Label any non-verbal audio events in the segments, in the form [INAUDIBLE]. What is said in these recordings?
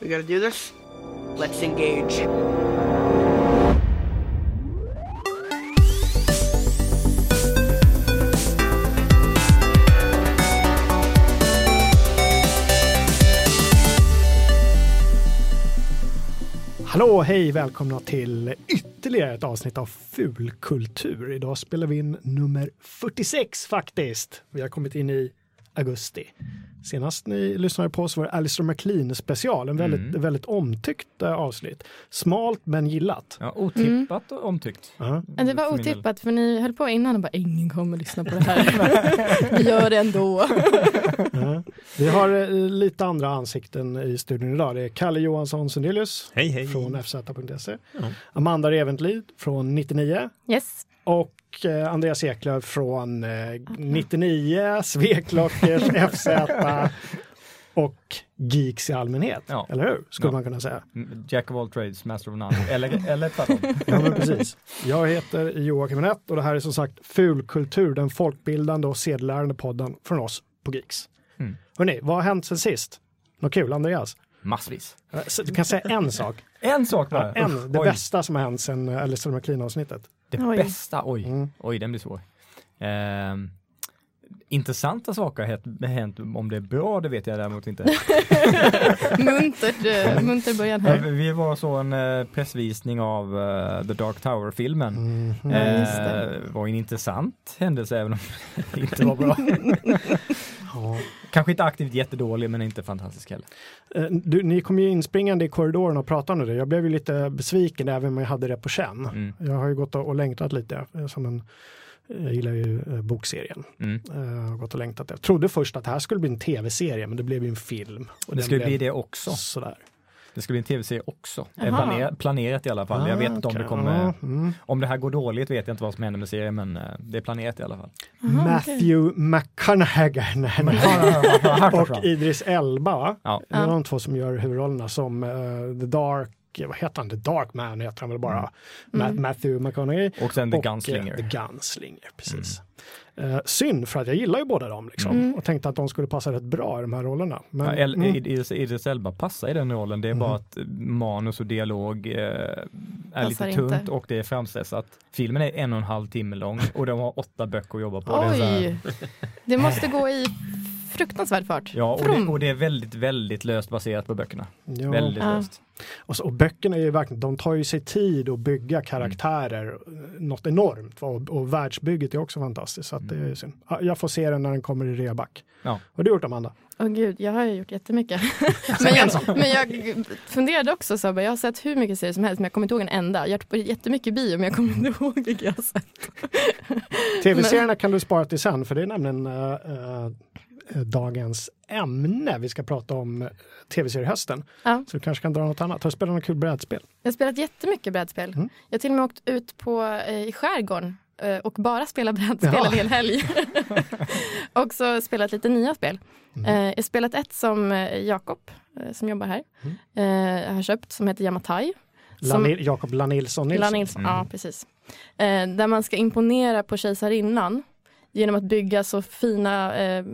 We gotta do this? Let's engage. Hallå, hej, välkomna till ytterligare ett avsnitt av Fulkultur. Idag spelar vi in nummer 46 faktiskt. Vi har kommit in i augusti. Senast ni lyssnade på oss var det Alistair MacLean special, en väldigt, Mm. väldigt omtyckt eh, avsnitt. Smalt men gillat. Ja, otippat och omtyckt. Ja. Ja, det var otippat för ni höll på innan och bara ingen kommer lyssna på det här. [LAUGHS] Vi gör det ändå. Ja. Vi har eh, lite andra ansikten i studion idag. Det är Kalle Johansson Sundelius Hej hej! från fz.se. Ja. Amanda Reventlid från 99 Yes. och eh, Andreas Eklöf från eh, 99, Sveklockers, [LAUGHS] FZ och Geeks i allmänhet. Ja. Eller hur? Skulle Ja. man kunna säga. Mm, Jack of all trades, master of none. Eller, [LAUGHS] eller tvärtom. Ja, men precis. Jag heter Joakim Renett och det här är som sagt Fulkultur, den folkbildande och sedelärande podden från oss på Geeks. Mm. Hörrni, vad har hänt sen sist? Något kul, Andreas? Massvis. Eh, så Du kan säga en sak. En sak Ja, bara. en, Usch, det oj. bästa som har hänt sen eh, Alistair MacLean-avsnittet. Det Oj. bästa, oj. Mm. Oj, den blir svår. Ehm, intressanta saker har hänt, om det är bra det vet jag däremot inte. [LAUGHS] Eh, munter början Eh, här. Vi var så en eh, pressvisning av eh, The Dark Tower-filmen. Det. Eh, var en intressant händelse även om [LAUGHS] det inte var bra. [LAUGHS] Ja. Kanske inte aktivt jättedålig men inte fantastisk heller. Eh, Du, ni kom ju inspringande i korridoren och pratade om det. Jag blev ju lite besviken även om jag hade det på känn. Mm. Jag har ju gått och och längtat lite. eh, Som en, jag gillar ju eh, bokserien. Mm. Jag har gått och längtat. Jag trodde först att det här skulle bli en tv-serie men det blev ju en film. Och Det skulle bli det också. Sådär. Det skulle bli en tv-serie också. Är Jaha. planer, planerat i alla fall. jag vet inte om Ah, det kommer, mm. om det här går dåligt vet jag inte vad som händer med serien men eh, det är planerat i alla fall. Aha, Matthew McConaughey [LAUGHS] och Idris Elba. Ja. Det är de två som gör huvudrollerna som eh, The Dark, vad heter han? The Dark Man heter han väl bara. Mm. Matthew McConaughey. Och sen The och, Gunslinger. eh, The Gunslinger, precis. Eh, synd för att jag gillar ju båda dem liksom. Mm. och tänkte att de skulle passa rätt bra i de här rollerna. Men, Ja, El- mm, Idris, Idris Elba passar i den rollen. Det är Mhm. bara att manus och dialog eh, är Passar lite inte. tunt och det är framstressat. Filmen är en och en halv timme lång och de har åtta böcker att jobba på. Det är så här- Oj, det måste gå i fruktansvärd fart. Ja, och det, och det är väldigt, väldigt löst baserat på böckerna. ja. Väldigt Ja. löst. och, så, och böckerna är ju verkligen, de tar ju sig tid att bygga karaktärer, mm. något enormt. Och, och världsbygget är också fantastiskt. Så att det är synd. Ja, Jag får se den när den kommer i reaback. Ja. Har du gjort Amanda? Åh gud, jag har ju gjort jättemycket. [LAUGHS] men, jag, men jag funderade också så jag har sett hur mycket serier som helst men jag kommer inte ihåg en enda. Jag har varit jättemycket bio men jag kommer inte [LAUGHS] ihåg vilka jag har sett. Tv-serierna kan du spara till sen för det är nämligen eh, eh, dagens ämne. Vi ska prata om eh, tv-seriehösten. Ja. Så du kanske kan dra något annat. Har du spelat något kul brädspel? Jag har spelat jättemycket brädspel. Mm. Jag har till och med åkt ut på, eh, i skärgården eh, och bara spelat brädspel Ja. en hel helg. [LAUGHS] [LAUGHS] och så spelat lite nya spel. Mm. Eh, jag har spelat ett som eh, Jakob, eh, som jobbar här, Mm. eh, har köpt som heter Yamatai. Jakob Lanilsson Nilsson. Lilla Nilsson, Mm. ja precis. Eh, där man ska imponera på kejsarinnan genom att bygga så fina eh,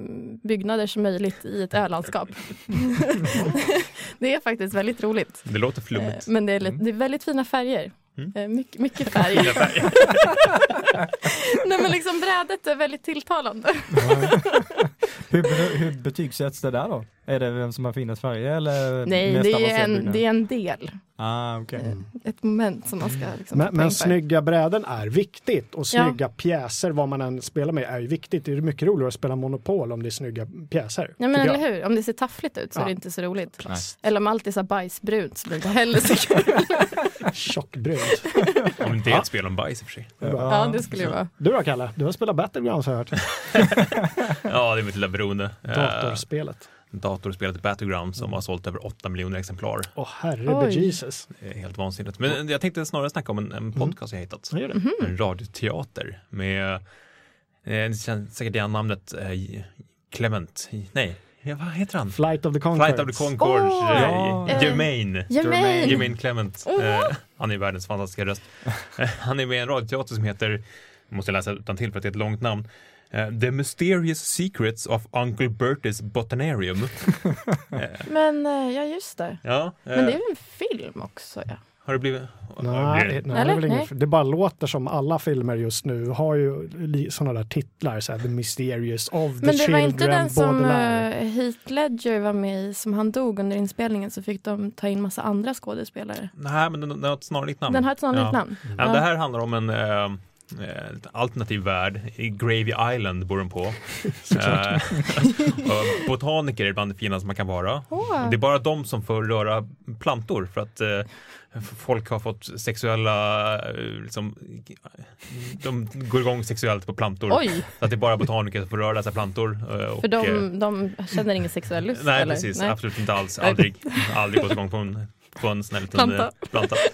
byggnader som möjligt i ett ölandskap. [LAUGHS] det är faktiskt väldigt roligt. Det låter Eh, flummigt. men det är, lite- det är väldigt fina färger. Mm. Eh, mycket, mycket färg. [LAUGHS] Nej men liksom brädet är väldigt tilltalande. Hur, hur betygsätts det där då? Är det vem som har finast färger eller Nej, det är, en, det är en del. Ah, okej. Eh, Ett moment som man ska liksom Men, men snygga bräden är viktigt och Ja. snygga pjäser, vad man än spelar med, är ju viktigt. Det är mycket roligare att spela Monopol om det är snygga pjäser. Ja men eller hur, om det ser taffligt ut så Ja. är det inte så roligt. Nej. Eller om allt är så bajsbrunt så blir det heller så kul. [LAUGHS] Tjockbrunt. [LAUGHS] Om det inte är ett spel om bajs i och för sig. Ja det skulle det vara. Du då Kalle? Du har spelat Battlegrounds har jag hört. [LAUGHS] Ja, det är mitt lilla beroende. Eh, Datorspelet. Datorspelet Battleground som har sålt över 8 miljoner exemplar. Åh herre Oj. Jesus. Det är helt vansinnigt. Men jag tänkte snarare snacka om en, en podcast jag hittat. Vad gör det? Mhm. En radioteater med, eh, ni känner säkert igen namnet eh, Clement, nej, ja, vad heter han? Flight of the Conchords. Flight of the Conchords, eh, ja. Jermaine. Jermaine! Jermaine Clement. Åh. Eh, han är världens fantastiska röst. Eh, han är med i en radioteater som heter, jag måste läsa utan till för att det är ett långt namn, Eh, The Mysterious Secrets of Uncle Bertie's Botanarium. [LAUGHS] Men eh, ja, just det. Ja, Men det är eh, väl en film också? Ja. har det blivit... Nej, det nej, det, Nej. det bara låter som alla filmer just nu har ju sådana där titlar, så här, The Mysterious of the Men det var Children, inte den som uh, Heath Ledger var med i, som han dog under inspelningen så fick de ta in massa andra skådespelare. Nej, men den, den har ett snarlikt namn. Den har ett sannolikt Ja. namn. Ja, Ja. Det här handlar om en eh, eh, alternativ värld. I Gravy Island bor den på. [LAUGHS] eh, och botaniker är bland det finaste man kan vara. Åh. Det är bara de som får röra plantor för att eh, folk har fått sexuella, eh, liksom, de går igång sexuellt på plantor. Oj, Så att det är bara botaniker som får röra dessa plantor. eh, och, för eh, de, de känner ingen sexuell lust? Nej, eller? precis. Nej. Absolut inte alls. Aldrig, aldrig gått igång på en, på en sån liten Planta. eh, planta. [LAUGHS]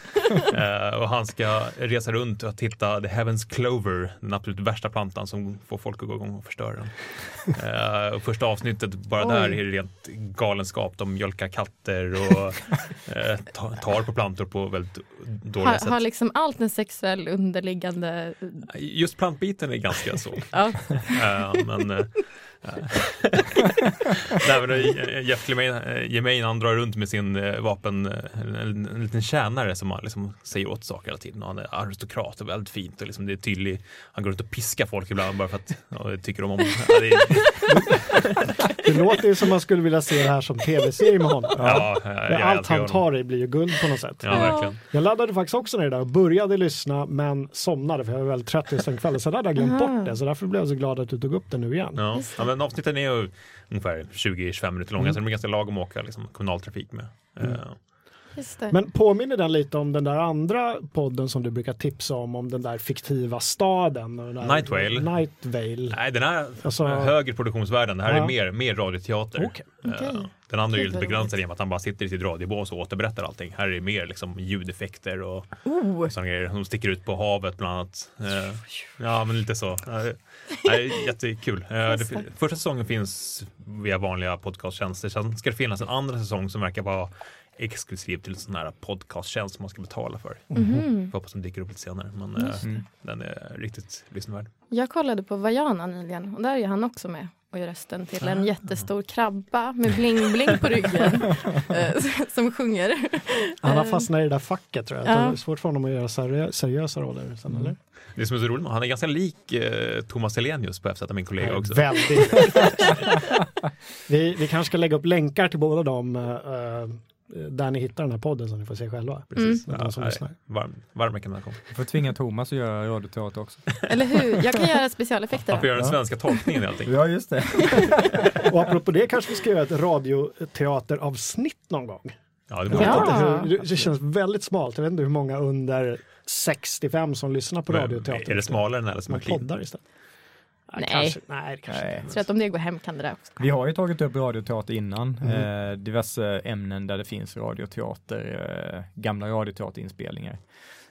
Eh, och han ska resa runt och hitta the heavens clover, den absolut värsta plantan som får folk att gå igång och förstöra den. Eh, och första avsnittet, bara Oj. där är det rent galenskap. De mjölkar katter och eh, ta- tar på plantor på väldigt dåliga Har, sätt. har liksom allt en sexuell underliggande... Just plantbiten är ganska så. [LAUGHS] Ja. Eh, men eh, [LAUGHS] Nej, men eh, Jeff eh, Gemain han drar runt med sin eh, vapen, en, en liten tjänare som han liksom säger åt saker hela tiden. Och han är aristokrat och väldigt fint. Och liksom det är tydlig, han går runt och piskar folk ibland bara för att ja, tycker om honom. Ja, det är, [LAUGHS] Det låter ju som man skulle vilja se det här som tv-serie med honom. ja, jag Allt han tar i blir ju guld på något sätt. Ja, verkligen. Jag laddade faktiskt också ner det där och började lyssna men somnade för jag var väldigt trött just den kvällen. Så hade jag glömt bort det så därför blev jag så glad att du tog upp det nu igen. Ja. Det. Men avsnitten är ju ungefär 20-25 minuter långa Mm. så de är ganska lagom att åka liksom, kommunaltrafik med. Mm. Eh, det. Men påminner den lite om den där andra podden som du brukar tipsa om, om den där fiktiva staden? och där- Night Vale. Night Vale. Nej, den här Alltså- högre produktionsvärden. Det här Ja. är mer, mer radioteater. Okej. Eh, Den andra är ju lite begränsad genom att han bara sitter i sitt radiobås och återberättar allting. Här är det mer liksom ljudeffekter och Oh, sådana grejer. De sticker ut på havet bland annat. Eh, Ja, men lite så. [LAUGHS] Nej, jättekul. Eh, det. första säsongen finns via vanliga podcasttjänster. Sen ska det finnas en andra säsong som verkar vara exklusiv till sån här podcasttjänst som man ska betala för. mhm. Får hoppas den dyker upp lite senare. Men eh, Mm. den är riktigt lyssnvärd. Jag kollade på Vajana nyligen och där är han också med och gör rösten till Ah. en jättestor krabba med bling-bling på ryggen [LAUGHS] eh, som sjunger. Han har Eh, fastnat i det där facket tror jag. Ja. Det är svårt för honom att göra seriö- seriösa roller sen, eller? Det som är så roligt, han är ganska lik eh, Thomas Helenius på FZ, min kollega också. Väldigt. [LAUGHS] vi, vi kanske ska lägga upp länkar till båda dem eh, eh, där ni hittar den här podden så ni får se själva. Precis. Mm. De som Ja, varm, varm rekommendation. Du får tvinga Thomas att göra radioteater också. Eller hur? Jag kan göra specialeffekter. Han får göra den svenska tolkningen i allting. Ja, just det. [LAUGHS] Och apropå det kanske vi ska göra ett radioteateravsnitt någon gång. Ja, det borde Ja. inte hur, det känns väldigt smalt. Jag vet inte hur många under 65 som lyssnar på radioteater. Är det smalare än eller som Man är clean? poddar istället. Ja, Nej. Kanske, nej, kanske Nej. inte. Så att om det går hem kan det där också. Vi har ju tagit upp radioteater innan, Mhm. eh, diverse ämnen där det finns radioteater, eh, gamla radioteaterinspelningar.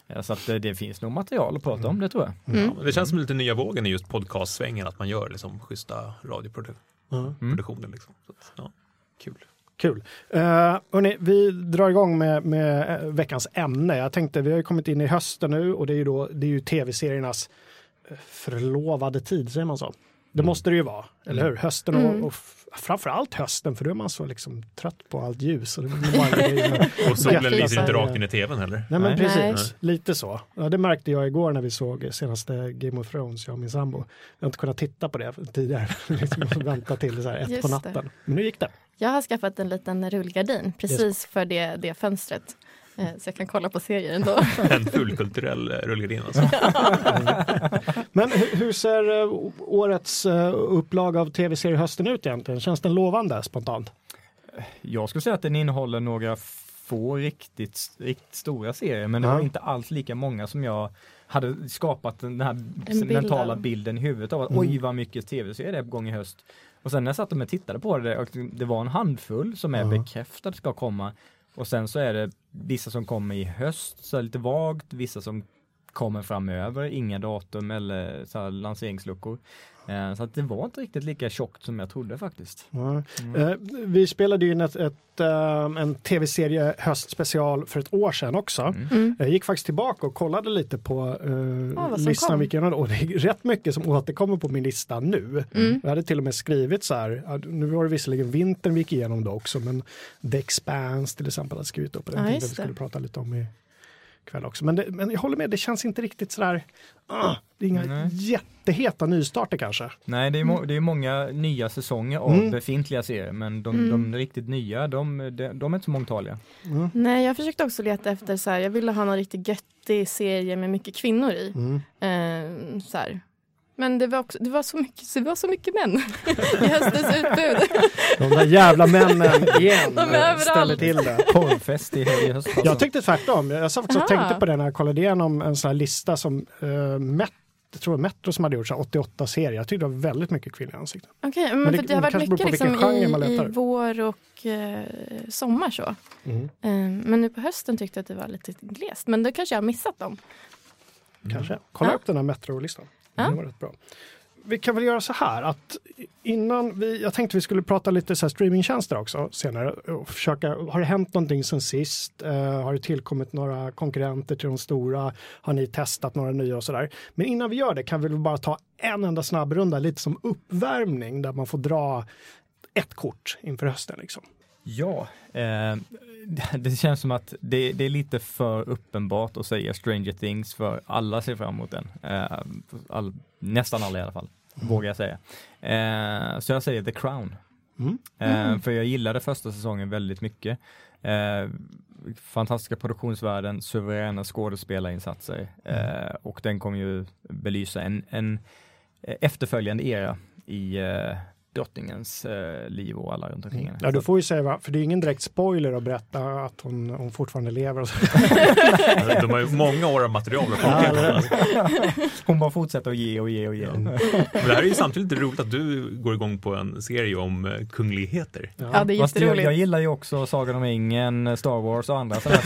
Eh, så att eh, det finns nog material att prata om det tror jag. Mm. Ja, det känns som lite nya vågen i just podcastsvängen, att man gör liksom schyssta radioproduktioner. Mm. Liksom. Så att, ja, kul. Kul. Uh, hörni, vi drar igång med, med eh, veckans ämne. Jag tänkte, vi har ju kommit in i hösten nu och det är ju, då, det är ju tv-seriernas förlovade tid, säger man så? Det Mm. måste det ju vara, eller hur? Hösten och, Mm. och framförallt hösten, för då är man så liksom trött på allt ljus. Och [LAUGHS] Och solen lyser inte rakt in i tvn heller. Nej men Nej. precis, lite så. Ja, det märkte jag igår när vi såg senaste Game of Thrones, jag och min sambo. Jag har inte kunnat titta på det tidigare, [LAUGHS] liksom vänta till så här ett Just på natten. Men nu gick det. Jag har skaffat en liten rullgardin precis för det, det fönstret. Eh, Så jag kan kolla på serier ändå. [LAUGHS] En fullkulturell eh, rullgardin alltså. [LAUGHS] Men hur, ser eh, årets upplaga av tv-serier hösten ut egentligen? Känns den lovande spontant? Jag skulle säga att den innehåller några få riktigt, riktigt stora serier, men det var inte alls lika många som jag hade skapat den här bild mentala av. bilden i huvudet av att Mm. oj vad mycket tv-serier det är på gång i höst. Och sen när jag satt och tittade på det, och det var en handfull som är Ja. bekräftat ska komma. Och sen så är det vissa som kommer i höst, så lite vagt, vissa som kommer framöver, inga datum eller så här lanseringsluckor. Eh, så att det var inte riktigt lika tjockt som jag trodde faktiskt. Ja. Eh, vi spelade in ett, ett, eh, en tv-serie höstspecial för ett år sedan också. Mm. Mm. Jag gick faktiskt tillbaka och kollade lite på uh, listan gick igenom och det är rätt mycket som återkommer på min lista nu. Mm. Jag hade till och med skrivit så här, nu var det visserligen vintern vi gick igenom då också, men The Expanse till exempel hade skrivit upp den Ja, just vi skulle det. prata lite om i kväll också. Men, det, men jag håller med, det känns inte riktigt sådär, ah, det är inga Nej. jätteheta nystarter kanske. Nej, det är, må- det är många nya säsonger av Mm. befintliga serier, men de, Mm. de riktigt nya, de, de, de är inte så mångtaliga. Mm. Nej, jag försökte också leta efter så här, jag ville ha någon riktigt göttig serie med mycket kvinnor i. Mm. Eh, så här. Men det var, också, det, var så mycket, det var så mycket män i höstens utbud. De där jävla männen igen De är överallt. ställer till det. Porrfest i, höstas. Jag tyckte tvärtom. Jag satt faktiskt och tänkte på det när jag kollade igenom en sån här lista som uh, Met, jag tror Metro som hade gjort så här 88 serier. Jag tyckte det var väldigt mycket kvinnliga ansikten. Okej, men, Men det- för det har varit mycket liksom, i, i vår och eh, sommar så. Mm. Eh, men nu på hösten tyckte jag att det var lite glest. Men då kanske jag har missat dem. Kanske. Kolla Ja. upp den här Metro-listan. Ja. Det var rätt bra. Vi kan väl göra så här att innan vi, jag tänkte vi skulle prata lite så här streamingtjänster också senare och försöka, har det hänt någonting sen sist? Uh, har det tillkommit några konkurrenter till de stora? Har ni testat några nya och sådär? Men innan vi gör det kan vi väl bara ta en enda snabbrunda lite som uppvärmning där man får dra ett kort inför hösten liksom. Ja, eh, [LAUGHS] det känns som att det, det är lite för uppenbart att säga Stranger Things för alla ser fram emot den. Eh, all, nästan alla i alla fall, vågar jag säga. Eh, så jag säger The Crown. Mm. Eh, för jag gillade första säsongen väldigt mycket. Eh, fantastiska produktionsvärden, suveräna skådespelarinsatser eh, och den kommer ju belysa en, en efterföljande era i drottningens eh, liv och alla runt omkring henne. Ja, du får ju säga, va? för det är ingen direkt spoiler att berätta att hon, hon fortfarande lever. Och så. De har ju många år av material att Ja, plocka. Hon bara fortsätter att ge och ge och ge. Men det här är ju samtidigt roligt att du går igång på en serie om eh, kungligheter. Ja, det är Fast jag, jätteroligt. jag gillar ju också Sagan om ringen, Star Wars och andra sådana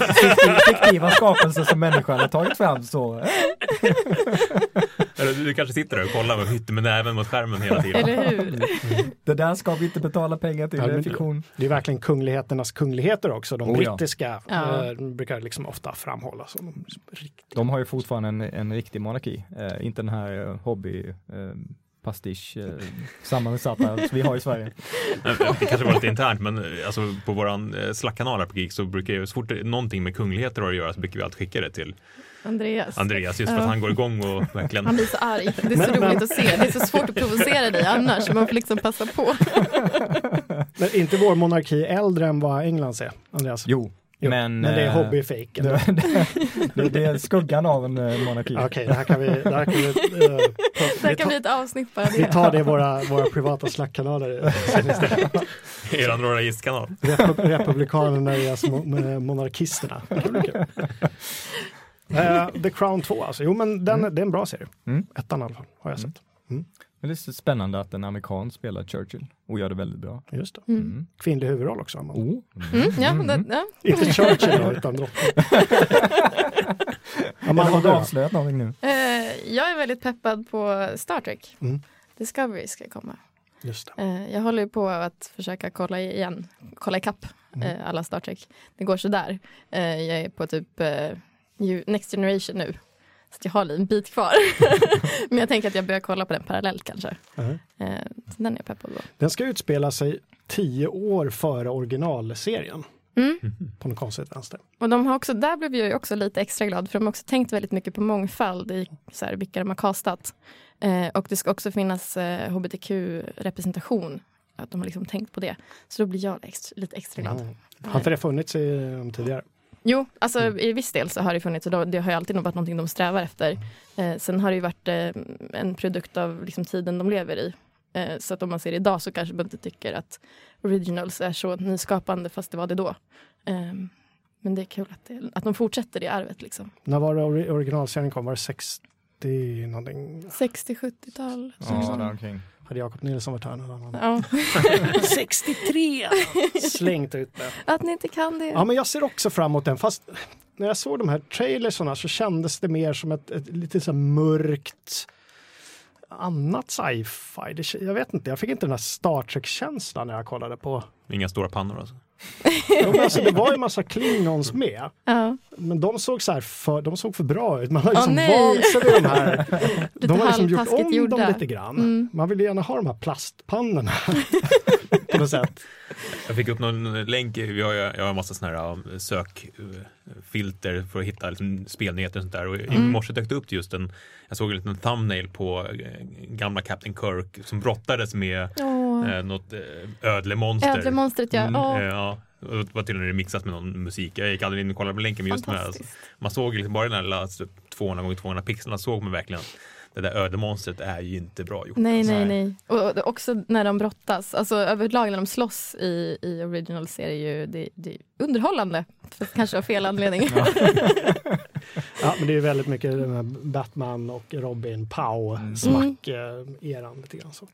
fiktiva, skapelser som människan har tagit fram. Så, eh, Eller du kanske sitter där och kollar med hytten med näven mot skärmen hela tiden. Eller hur? Det där ska vi inte betala pengar till, Ja, det är men- fiktion. Det är verkligen kungligheternas kungligheter också. De Oh, brittiska Ja. eh, brukar liksom ofta framhållas som de riktigt. De har ju fortfarande en, en riktig monarki, eh, inte den här eh, hobby eh, pastisch eh, sammansatta som vi har i Sverige. [LAUGHS] Det kanske var lite internt men eh, alltså, på våran eh, Slack-kanal här på Geek så brukar ju så fort någonting med kungligheter har att göra så brukar vi alltid skicka det till Andreas. Andreas just för att han går igång och [LAUGHS] verkligen Han blir så arg. Det är så Men- roligt men- att se. Det är så svårt att provocera dig annars. Så man får liksom passa på. [LAUGHS] Men inte vår monarki äldre än vad Englands är, Andreas? Jo, Jo, men, men det är eh, hobbyfejk. det, [LAUGHS] det, det, är skuggan av en eh, monarki. Okej, det här kan vi... Det här kan vi, eh, Det här vi, kan bli ett avsnitt bara vi tar det i våra, våra privata slackkanaler. eran. Repu- Republikanerna är som mo- monarkisterna. Eh, [LAUGHS] The Crown 2 alltså. Jo men den, det är en bra serie. Mm. Ettan i alla fall har jag sett. Men det är så spännande att en amerikan spelar Churchill och gör det väldigt bra. Just det. Mm. Mm. Kvinnlig huvudroll också. Amanda. Oh. Mm, ja, det, ja. [LAUGHS] Inte Churchill då, utan drottning. [LAUGHS] Amanda, har du avslöjat någonting nu? Eh, jag är väldigt peppad på Star Trek. Mm. Discovery ska komma. Just det. Eh, jag håller på att försöka kolla igen, kolla ikapp Mm. alla Star Trek. Det går sådär. Jag är på typ eh, Next Generation nu. Så jag har en bit kvar. [LAUGHS] Men jag tänker att jag börjar kolla på den parallellt kanske. Mhm. Eh, så den är jag peppad på. Den ska utspela sig tio år före originalserien. Mm. På något konstigt vänster. Och de har också, där blev jag också lite extra glad för de har också tänkt väldigt mycket på mångfald i så här, vilka de har castat. Eh, och det ska också finnas eh, hbtq-representation. Att de har liksom tänkt på det. Så då blir jag extra, lite extra glad. Mm. Har inte det funnits i, um, tidigare? Jo, alltså Mm. i viss del så har det funnits och då, det har ju alltid nog varit någonting de strävar efter. Eh, sen har det ju varit eh, en produkt av liksom, tiden de lever i. Eh, så att om man ser det idag så kanske man inte tycker att originals är så nyskapande fast det var det då. Eh, men det är kul att, det, att de fortsätter det arvet liksom. När var det ori- originalserien kom? Var det 60 någonting? 60-70-tal. Ja, där omkring. Hade Jakob Nilsson varit här? någon annan? Ja. [LAUGHS] 63! Slängt ut det. Att ni inte kan det. Ja, men jag ser också fram emot den. Fast när jag såg de här trailersarna så kändes det mer som ett, ett lite så mörkt annat sci-fi. Det, jag vet inte, jag fick inte den här Star Trek-känslan när jag kollade på. Inga stora pannor alltså. Jo, men alltså, det var ju massa klingons med, Ja. men de såg, så här för, de såg för bra ut. Man har liksom nej. vant sig vid de här. [LAUGHS] De har liksom gjort om gjorda. dem lite grann. Mm. Man vill gärna ha de här plastpannorna. [LAUGHS] på något sätt. Jag fick upp någon länk, vi har, jag har en massa sådana här sökfilter för att hitta liksom, spelnyheter och sånt där. Och i Mm. morse dök det upp just en, jag såg en liten thumbnail på eh, gamla Captain Kirk som brottades med Eh, något eh, ödlemonster. Ödlemonstret ja. Mm, Åh, Eh, ja, och det var till och med remixat med någon musik. Jag gick aldrig in och kollade på länken men just med, alltså, man såg liksom bara den här lilla, alltså, 200 gånger 200 pixlarna såg man verkligen att det där ödemonstret är ju inte bra gjort. Nej, alltså. nej, nej. Och och också när de brottas, alltså överlag när de slåss i, i original så är det ju det, det är underhållande. För kanske av fel [LAUGHS] anledning. [LAUGHS] Ja, men det är väldigt mycket Batman och Robin Pow Mm. eh, lite grann så.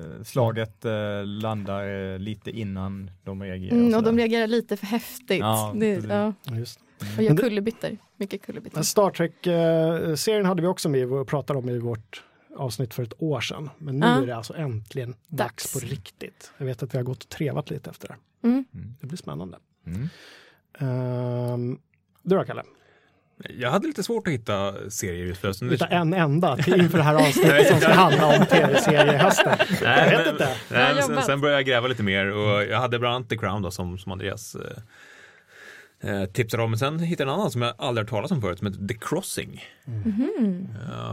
Eh, Slaget eh, landar eh, lite innan de reagerar. Mm, och de reagerar lite för häftigt. Ja, det, ja, Ja, Just. och gör Men det- kullerbyttor. Mycket kullerbyttor. Star Trek-serien hade vi också med och pratade om i vårt avsnitt för ett år sedan. Men nu Ja. är det alltså äntligen dags. Dags. på riktigt. Jag vet att vi har gått och trevat lite efter det. Mm. Mm. Det blir spännande. Mm. Um, du då Kalle? Jag hade lite svårt att hitta serier just för Hitta en enda till inför det här avsnittet som ska handla om tv-serier i hösten. Jag vet men- inte. Nej, men sen, sen började jag gräva lite mer och jag hade bland annat The Crown då som, som Andreas eh, eh, tipsade om. Men sen hittade jag en annan som jag aldrig hört talas om förut som heter The Crossing. Mhm.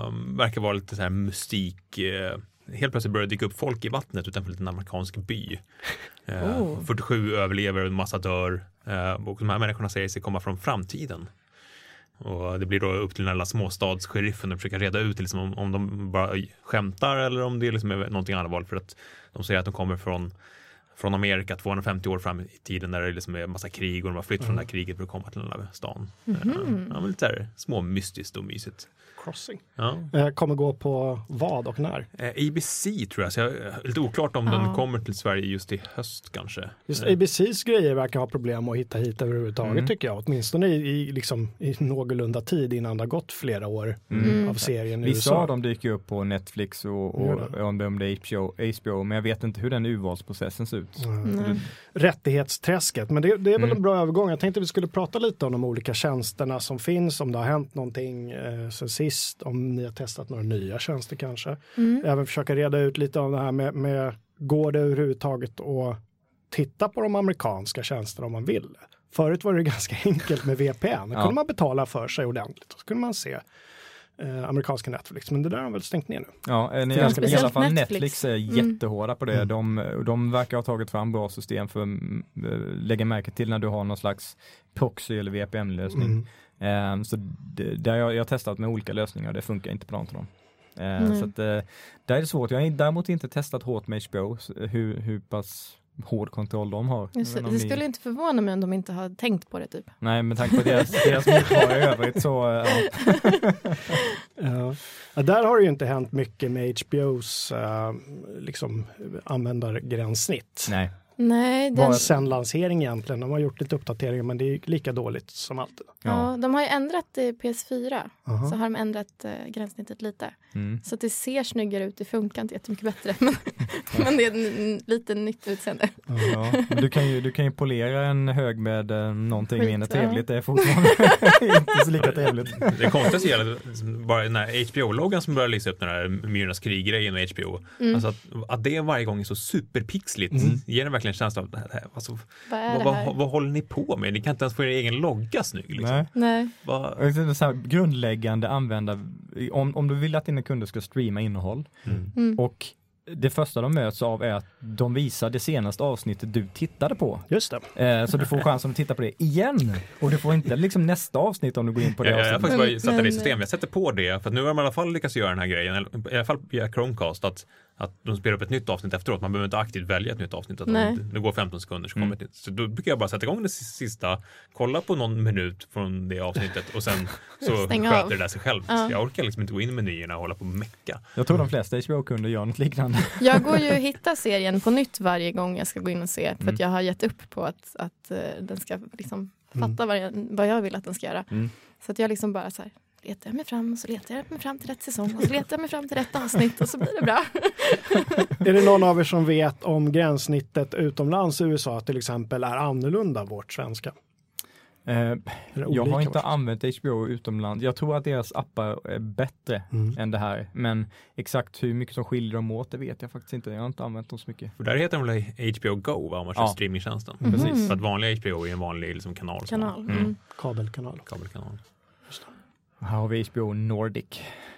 Um, verkar vara lite så här mystik. eh, helt plötsligt börjar det dyka upp folk i vattnet utanför en liten amerikansk by. Eh, Oh. 47 överlever och en massa dör. Eh, och de här människorna säger sig komma från framtiden. Och det blir då upp till den här småstadssheriffen att försöka reda ut liksom om, om de bara skämtar eller om det liksom är någonting allvarligt. För att de säger att de kommer från, från Amerika 250 år fram i tiden där det liksom är massa krig och de har flytt från det här kriget för att komma till den här stan. Eh, ja, men lite så här små mystiskt och mysigt. Crossing. Ja. Eh, kommer gå på vad och när? Eh, ABC tror jag, så jag är lite oklart om Ja. den kommer till Sverige just i höst kanske. Just Eh, ABCs grejer verkar ha problem att hitta hit överhuvudtaget Mm. tycker jag. Åtminstone i, i, liksom, i någorlunda tid innan det har gått flera år Mm. av serien i Vissa USA. av dem dyker upp på Netflix och, och om det om det är HBO, HBO, men jag vet inte hur den urvalsprocessen ser ut. Mm. Rättighetsträsket, men det, det är väl Mm. en bra övergång. Jag tänkte vi skulle prata lite om de olika tjänsterna som finns, om det har hänt någonting eh, sen sist, om ni har testat några nya tjänster kanske. Mm. Även försöka reda ut lite om det här med, med går det överhuvudtaget att titta på de amerikanska tjänsterna om man vill. Förut var det [LAUGHS] ganska enkelt med VPN. Då Ja. kunde man betala för sig ordentligt. Så kunde man se eh, amerikanska Netflix. Men det där har de väl stängt ner nu. Ja, eh, ni- Ja, i alla fall Netflix. Netflix är Mm. jättehårda på det. Mm. De, de verkar ha tagit fram bra system för att äh, lägga märke till när du har någon slags proxy eller VPN-lösning. Mm. Eh, så det, där jag, jag har testat med olika lösningar och det funkar inte på någon av dem. Eh, Nej. så att, eh, där är det svårt. Jag har däremot inte testat hårt med HBO, hur, hur pass hård kontroll de har. Just, det det ni- skulle inte förvåna mig om de inte har tänkt på det typ. Nej, med tanke på deras, deras motståndare i övrigt så, eh, ja. [LAUGHS] Ja. Ja, där har det ju inte hänt mycket med HBOs uh, liksom, användargränssnitt. nej. Nej, den, Bara sen lansering egentligen. De har gjort lite uppdateringar men det är lika dåligt som alltid. ja, de har ju ändrat i PS4. Aha. Så har de ändrat eh, gränssnittet lite. Mm. Så att det ser snyggare ut, det funkar inte jättemycket bättre. Men, [LAUGHS] men det är lite nytt utseende. Ja, men du kan ju, du kan ju polera en hög med eh, någonting Skit, mindre ja. trevligt. Det är fortfarande [LAUGHS] inte så lika trevligt. Det konstigaste är att bara den här HBO-loggan som börjar lysa upp den här Myrornas krig-grejen med HBO. Mm. Alltså att, att det varje gång är så superpixligt Mm. ger en verkligen känsla av det här, alltså, Vad är vad, det här? vad, vad håller ni på med? Ni kan inte ens få er egen logga snygg. Liksom. Nej. Nej. Vad- Så här, grundläggande använda, om, om du vill att dina kunder ska streama innehåll Mm. Mm. och det första de möts av är att de visar det senaste avsnittet du tittade på. Just det. Eh, så du får chansen att titta på det igen. Och du får inte liksom nästa avsnitt om du går in på det Jag, jag har avsnittet. faktiskt bara satt det i system. Jag sätter på det för att nu har de i alla fall lyckats göra den här grejen, i alla fall via Chromecast, att, att de spelar upp ett nytt avsnitt efteråt. Man behöver inte aktivt välja ett nytt avsnitt. Att Nej. de, det går 15 sekunder så kommer Mm. ett nytt. Så då brukar jag bara sätta igång det sista, kolla på någon minut från det avsnittet och sen [LAUGHS] så sköter av. det där sig själv. Ja. Jag orkar liksom inte gå in i menyerna och hålla på och mecka. Jag tror de flesta HBO-kunder gör något liknande. [LAUGHS] Jag går ju och hittar serien på nytt varje gång jag ska gå in och se. För Mm. att jag har gett upp på att, att eh, den ska liksom Fatta vad, jag, vad jag vill att den ska göra. Mm. Så att jag liksom bara så här, letar jag mig fram och så letar jag mig fram till rätt säsong och så letar jag mig fram till rätt avsnitt och så blir det bra. [LAUGHS] Är det någon av er som vet om gränssnittet utomlands i USA till exempel är annorlunda vårt svenska? Eh, jag har inte använt HBO utomlands. Jag tror att deras appar är bättre Mm. än det här. Men exakt hur mycket som skiljer dem åt, det vet jag faktiskt inte. Jag har inte använt dem så mycket. För där heter de väl HBO Go, va, om man kör Ja. streamingtjänsten. Mhm. Precis. För att vanliga HBO är en vanlig liksom, kanal. Kanal. Mm. Mm. Kabelkanal. Kabelkanal. Här har vi HBO Nordic.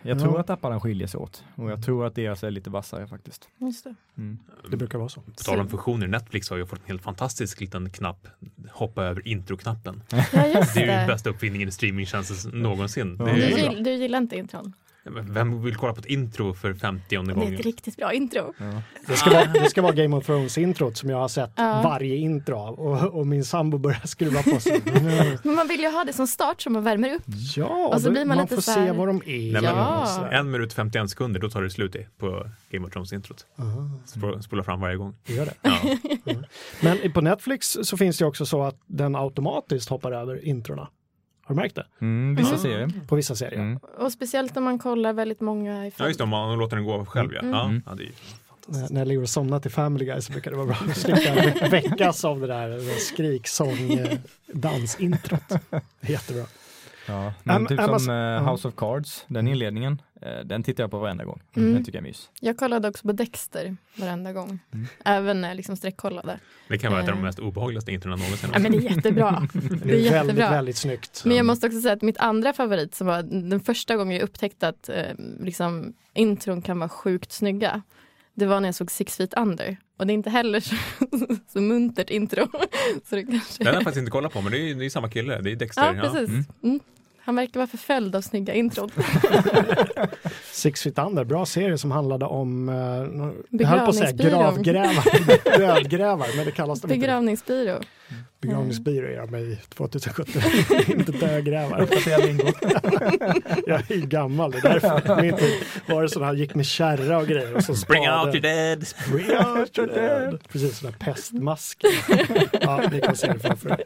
Jag Ja. tror att apparna skiljer sig åt och jag tror att deras är lite vassare faktiskt. Just det. Mm. Det brukar vara så. På tal om funktioner, Netflix har ju fått en helt fantastisk liten knapp, hoppa över intro-knappen. Ja, just Det är ju den det. bästa uppfinningen i streamingtjänsten någonsin. Ja. Det Du, är, gill, du gillar inte intron? Vem vill kolla på ett intro för 50 Det är gången? ett riktigt bra intro. Ja. Det ska vara, det ska vara Game of Thrones-introt som jag har sett Ja. varje intro av och, och min sambo börjar skruva på sig. [LAUGHS] Men man vill ju ha det som start som man värmer upp. Ja, Och så då- blir man man lite får så se här- vad de är. Nej, men- Ja. och. En minut 51 sekunder, då tar det slut i på Game of Thrones-introt. Spola fram varje gång. gör det. Ja. Men på Netflix så finns det också så att den automatiskt hoppar över introna. Har du märkt det? Mm, vissa Mm. serier. På vissa serier. Mm. Och speciellt om man kollar väldigt många i ja, följd. just det, om man låter den gå själv. Ja. Mm. Ja. Mm. ja, det är När, och somnar till Family Guy så brukar det vara bra att slippa väckas av det där det där skriksång eh, dansintrot. Det är jättebra. Ja, men Am- typ som eh, ja. House of Cards, den inledningen, eh, den tittar jag på varenda gång. Mm. Den tycker jag är mys. Jag kollade också på Dexter varenda gång. Mm. Även när jag liksom sträckkollade. Det kan vara ett av de Eh. mest obehagligaste introna någonsin. Ja, men det är jättebra. Det [LAUGHS] är, Det är väldigt, jättebra. väldigt snyggt. Men jag måste också säga att mitt andra favorit som var den första gången jag upptäckte att eh, liksom, intron kan vara sjukt snygga. Det var när jag såg Six Feet Under. Och det är inte heller så, [LAUGHS] så muntert intro. [LAUGHS] så det kanske... Den har jag faktiskt inte kollat på, men det är ju det är samma kille. Det är Dexter. Ja, precis. Mm. Mm. Han verkar vara förföljd av snygga intron. [LAUGHS] Six Feet Under, bra serie som handlade om, eh, jag höll på att säga gravgrävar, [LAUGHS] dödgrävar, men det kallas de inte. Begravningsbyrå. Begravningsbyrå är jag med i 2017, [LAUGHS] inte dödgrävar. jag är ju gammal, det är därför. På min tid var det sådana här, gick med kärra och grejer. Och så spade. out your dead! Bring out your dead. Precis, sådana pestmasker. ja, ni kan se det framför er.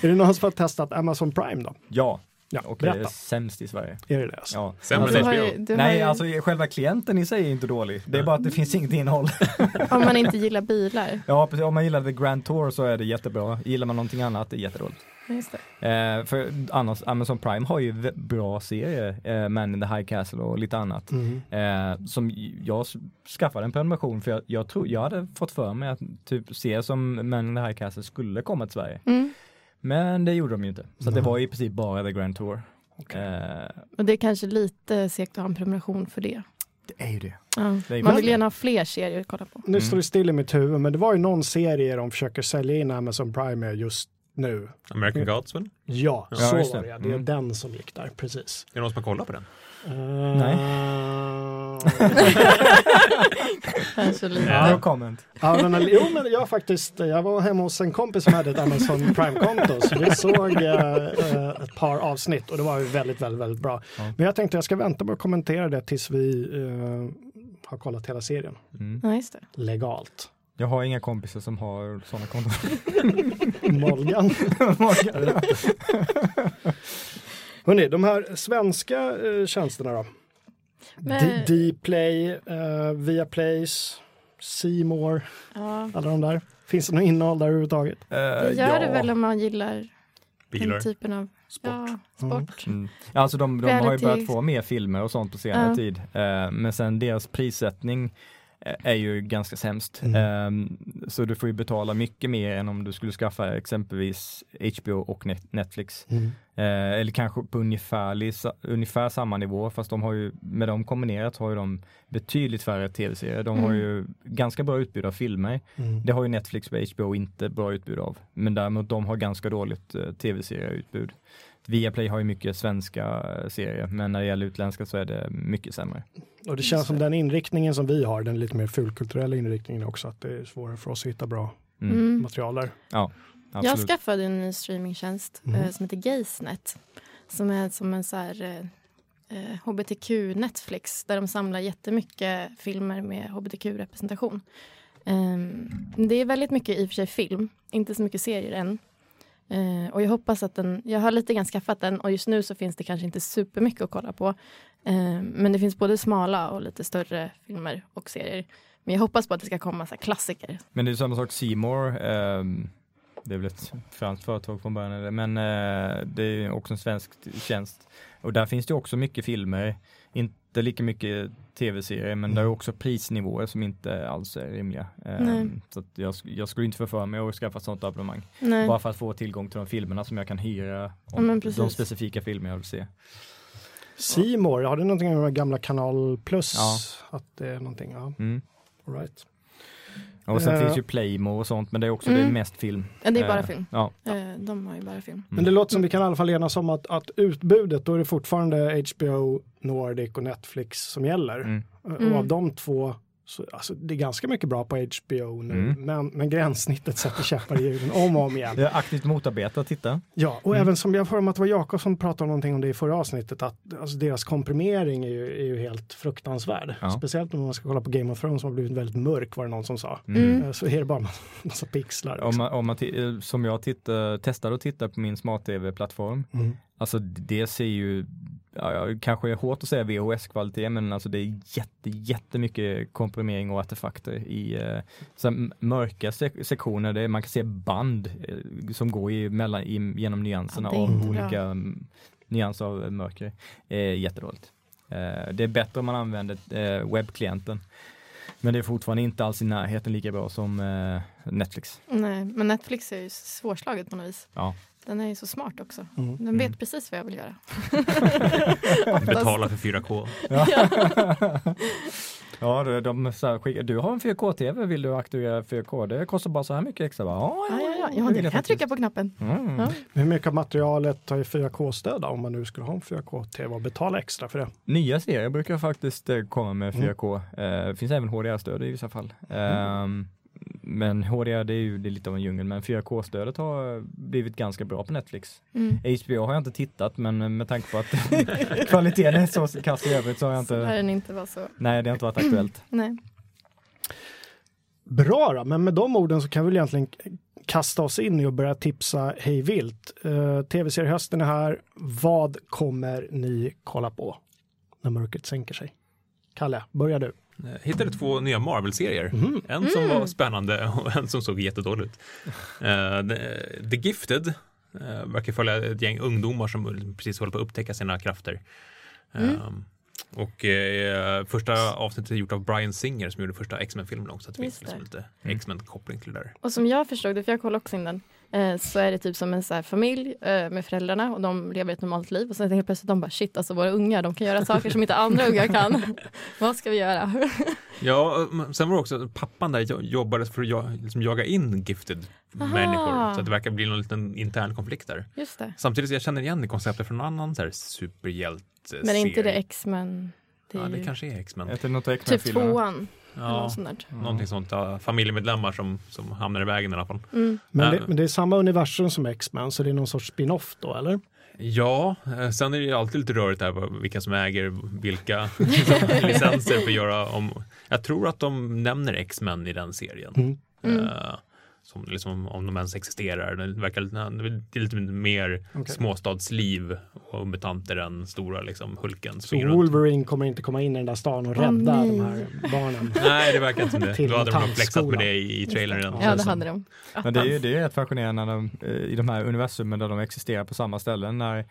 Är det någon som har testat Amazon Prime då? Ja, Ja, och det är berätta. sämst i Sverige. Är det det? Alltså? Ja. Sämre än HBO. ju, Nej, ju, alltså själva klienten i sig är inte dålig. Det är bara att det finns inget innehåll. [LAUGHS] Om man inte gillar bilar. Ja, precis. Om man gillar The Grand Tour så är det jättebra. Gillar man någonting annat, det är jättedåligt. Just det. Eh, för annars, Amazon Prime har ju bra serier, eh, Man in the High Castle och lite annat. Mm. Eh, som jag skaffade en prenumeration för jag, jag tror, jag hade fått för mig att typ serier som Man in the High Castle skulle komma till Sverige. Mm. Men det gjorde de ju inte. Så det var i princip bara The Grand Tour. Eh, Och det är kanske lite segt att ha en prenumeration för det. det är ju det. Ja. Det är Man ju- vill gärna ha fler serier att kolla på. Nu står det still i mitt huvud, men det var ju någon serie de försöker sälja in Amazon Prime just nu. American Gods väl? Ja, Ja, så var det. Det är Mm. den som gick där, precis. Är det någon som har kollat på den? Nej. Kanske lite. Ja. No comment. ja, jo, men jag faktiskt, jag var hemma hos en kompis som hade ett Amazon Prime-konto, så vi såg eh, eh, ett par avsnitt och det var ju väldigt, väldigt, väldigt bra. Ja. Men jag tänkte jag ska vänta med att kommentera det tills vi eh, har kollat hela serien Mm. Ja, just det. legalt. Jag har inga kompisar som har sådana konton. [LAUGHS] Molgan. [LAUGHS] [LAUGHS] Hörrni, de här svenska eh, tjänsterna då? Men- Dplay, eh, Viaplays, More, Ja. alla de där. Finns det något innehåll där överhuvudtaget? Eh, Det gör det väl om man gillar Bilar? den typen av Sport? Ja, sport. Mm. Alltså de, de har ju börjat få mer filmer och sånt på senare Ja. tid. Eh, men sen deras prissättning är ju ganska sämst. Mm. Eh, så du får ju betala mycket mer än om du skulle skaffa exempelvis HBO och Net- Netflix. Eh, eller kanske på ungefär, ungefär samma nivå fast de har ju med dem kombinerat har ju de betydligt färre tv-serier. De har Mm. ju ganska bra utbud av filmer. Mm. Det har ju Netflix och HBO inte bra utbud av. Men däremot de har ganska dåligt eh, tv-serieutbud. Viaplay har ju mycket svenska eh, serier men när det gäller utländska så är det mycket sämre. Och det känns som den inriktningen som vi har, den lite mer fulkulturella inriktningen också, att det är svårare för oss att hitta bra Mm. Mm. material där. Jag Absolut. skaffade en ny streamingtjänst Mm. eh, som heter Gaysnet. Som är som en så här eh, eh, hbtq Netflix där de samlar jättemycket filmer med hbtq-representation. Ehm, det är väldigt mycket i och för sig film, inte så mycket serier än. Eh, och jag hoppas att den, jag har lite grann skaffat den och just nu så finns det kanske inte supermycket att kolla på. Eh, men det finns både smala och lite större filmer och serier. Men jag hoppas på att det ska komma så här klassiker. Men det är samma sak Seymour. Eh, det är väl ett franskt företag från början, eller? men eh, det är också en svensk tjänst. Och där finns det också mycket filmer, inte lika mycket tv-serier, men där är också prisnivåer som inte alls är rimliga. Nej. så jag, jag skulle inte få för mig att skaffa ett sånt abonnemang. Nej. Bara för att få tillgång till de filmerna som jag kan hyra Ja, om men de specifika filmer jag vill se. Seymour, har det någonting med gamla Kanal Plus? Ja. Att det är någonting, ja. Mm. All right. Och sen Eh. finns ju Playmo och sånt, men det är också Mm. det är mest film. Ja, det är bara Eh, film. Ja. Eh, de har ju bara film. Men det låter som vi kan i alla fall enas om att, att utbudet, då är det fortfarande HBO, Nordic och Netflix som gäller. Mm. Och av de två, så, alltså, det är ganska mycket bra på HBO nu, Mm. men, men gränssnittet sätter käppar i hjulen om och om igen. [LAUGHS] Det är aktivt motarbete, titta. Ja, och Mm. även som jag får om att det var Jakob som pratade om någonting om det i förra avsnittet, att alltså, deras komprimering är ju, är ju helt fruktansvärd. Ja. Speciellt om man ska kolla på Game of Thrones som har blivit väldigt mörk, var det någon som sa. Mm. Eh, Så är det bara en massa pixlar. Om man, om man eh, som jag tittar, testar att titta på min smart-tv-plattform, Mm. alltså det ser ju, ja, kanske är hårt att säga VHS-kvalitet, men alltså det är jätte, jättemycket komprimering och artefakter i eh, mörka sek- sektioner, det är, man kan se band eh, som går i, mellan, i, genom nyanserna Ja, av inte bra. olika mm, nyanser av mörker. Eh, jättedåligt. Eh, det är bättre om man använder eh, webbklienten. Men det är fortfarande inte alls i närheten lika bra som eh, Netflix. Nej, men Netflix är ju svårslaget på något vis. Ja. Den är ju så smart också. Mm. Den vet Mm. precis vad jag vill göra. [LAUGHS] Betala för 4K. Ja, [LAUGHS] de, de så här, skickar, du har en 4K-TV, vill du aktivera 4K? Det kostar bara så här mycket extra. Ja, Ja, ja, ja. ja det kan jag trycka på knappen. Mm. Ja. Hur mycket av materialet har ju 4K-stöd då, om man nu skulle ha en 4K-tv och betala extra för det? Nya serier brukar faktiskt eh, komma med Mm. 4K. Eh, Det finns även HDR-stöd i vissa fall. Ehm, Men HDR det är ju det är lite av en djungel, men 4K-stödet har blivit ganska bra på Netflix. Mm. HBO har jag inte tittat, men eh, med tanke på att [LAUGHS] kvaliteten är så kass i övrigt så har jag Så inte, den inte vara så. nej det har inte varit aktuellt. [CLEARS THROAT] Nej. Bra då, men med de orden så kan vi väl egentligen kasta oss in i och börja tipsa hej vilt. Uh, Tv-seriehösten är här. Vad kommer ni kolla på när mörkret sänker sig? Kalle, börja du. Jag hittade två nya Marvel-serier. Mhm. En som var spännande och en som såg jättedålig ut. Eh, The- The Gifted uh, verkar följa ett gäng ungdomar som precis håller på att upptäcka sina krafter. Mm. Eh, och eh, första avsnittet är gjort av Brian Singer som gjorde första X-Men-filmen också. Så det Just finns liksom lite Mm. X-Men-koppling till det där. Och som jag förstod det, för jag kollade också in den, eh, så är det typ som en så här familj eh, med föräldrarna och de lever ett normalt liv och sen helt plötsligt de bara shit, alltså våra ungar, de kan göra saker som inte andra ungar kan. [LAUGHS] Vad ska vi göra? [LAUGHS] Ja, men sen var det också pappan där jo- jobbade för att ja- liksom jaga in gifted Aha. människor. Så att det verkar bli någon liten intern konflikt där. Just det. Samtidigt jag känner igen det konceptet från en annan så här superhjälte Men är inte det X-Men? Det Ja, det ju kanske är X-Men. Heter det något typ tvåan. Eller Ja, något sånt där. någonting sånt. Ja, familjemedlemmar som, som hamnar i vägen i alla fall. Mm. Men, det, men det är samma universum som X-Men, så det är någon sorts spin-off då, eller? Ja, eh, sen är det ju alltid lite rörigt vad- vilka som äger vilka [LAUGHS] licenser för att göra om. Jag tror att de nämner X-Men i den serien. Mm. Mm. Som liksom, om de ens existerar. Det verkar lite, det är lite mer Okej. småstadsliv och mutanter än stora liksom, Hulken. Så springer runt. Wolverine kommer inte komma in i den där stan och rädda nej. de här barnen. [LAUGHS] Nej, det verkar inte som det. Då hade de flexat med det i, i trailern redan. Ja, det hade de. Men det är ju det är rätt fascinerande när de, eh, i de här universumen där de existerar på samma ställen när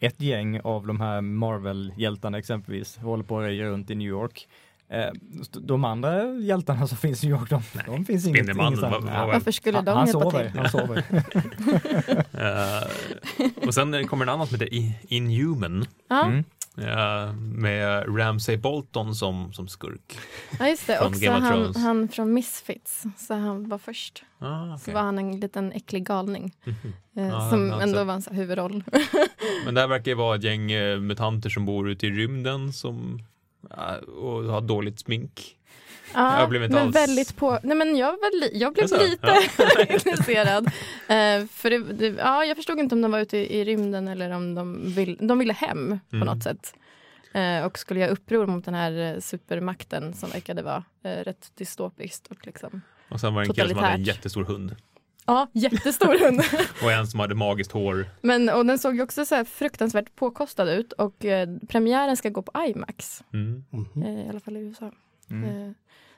ett gäng av de här Marvel-hjältarna exempelvis håller på att röja runt i New York. Eh, de andra hjältarna som finns i New York, de, de finns inget, ingenstans. vad- Ja. vad- Varför skulle Han, de han hjälpa sover, till? han sover. [LAUGHS] Eh, och sen kommer en annan som heter Inhuman. Mm. Mm. eh, med Ramsay Bolton som, som skurk. ja, just det. Också han, han från Misfits. Så han var först. Ah, Så okej. var han en liten äcklig galning. Mhm. Eh, Ja, som alltså. ändå var en så här huvudroll. Men det här verkar ju vara ett gäng mutanter som bor ute i rymden som och har dåligt smink. Ja, Jag blev inte men alls- väldigt på... Nej, men jag, li... jag blev Jaså? lite [LAUGHS] intresserad. Eh, för det, det, ja, jag förstod inte om de var ute i, i rymden eller om de, vill, de ville hem på Mm. något sätt. Eh, och skulle göra uppror mot den här eh, supermakten som verkade vara eh, rätt dystopiskt och liksom Och sen var det en kille som hade en jättestor hund. Ja, jättestor hund. [LAUGHS] Och en som hade magiskt hår. Men, och den såg ju också så här fruktansvärt påkostad ut och eh, premiären ska gå på IMAX. Mm. Mhm. Eh, I alla fall i USA. Mm. Eh,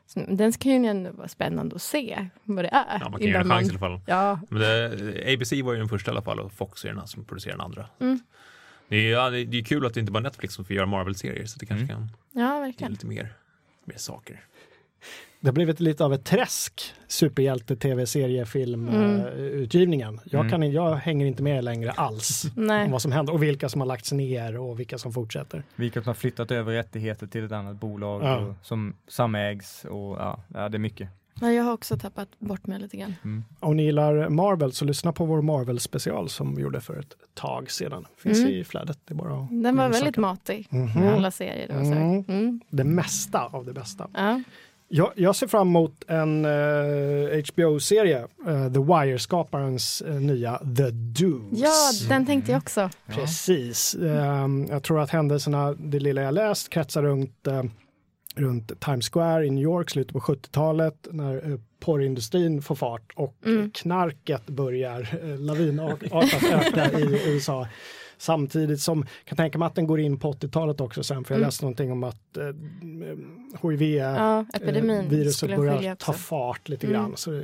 så den ska ju ändå vara spännande att se vad det är. Ja, man kan ge en chans i alla fall. Ja, Men det, ABC var ju den första i alla fall och Fox är den som producerar den andra. Mm. Det, är, ja, det är kul att det inte bara är Netflix som får göra Marvel-serier så det kanske Mm. kan ja ge verkligen. lite mer, mer saker. Det har blivit lite av ett träsk, superhjälte, tv-serie, film, Mm. utgivningen. Jag, Mm. kan, jag hänger inte med längre alls [LAUGHS] om vad som händer och vilka som har lagts ner och vilka som fortsätter. Vilka som har flyttat över rättigheter till ett annat bolag Ja. och, som samägs och ja, ja, det är mycket. Ja, jag har också tappat bort mig lite grann. Mm. Om ni gillar Marvel så lyssna på vår Marvel-special som vi gjorde för ett tag sedan. Finns Mm. i flödet. Det är bara Den var väldigt matig. Mhm. med Alla serier. Det, var så. Mm. Mm. Det mesta av det bästa. Ja. Jag, jag ser fram emot en eh, HBO-serie, eh, The Wire-skaparens eh, nya The Dudes. ja, den tänkte jag också. Ja. Precis. Ehm, jag tror att händelserna, det lilla jag läst, kretsar runt, eh, runt Times Square i New York, slutet på 70-talet, när eh, porrindustrin får fart och Mm. knarket börjar eh, lavinartat öka i [LAUGHS] USA. Samtidigt som, kan tänka mig att den går in på 80-talet också sen, för jag Mm. läste någonting om att eh, HIV Ja, eh, börjar ta fart lite Mm. grann. Så, eh,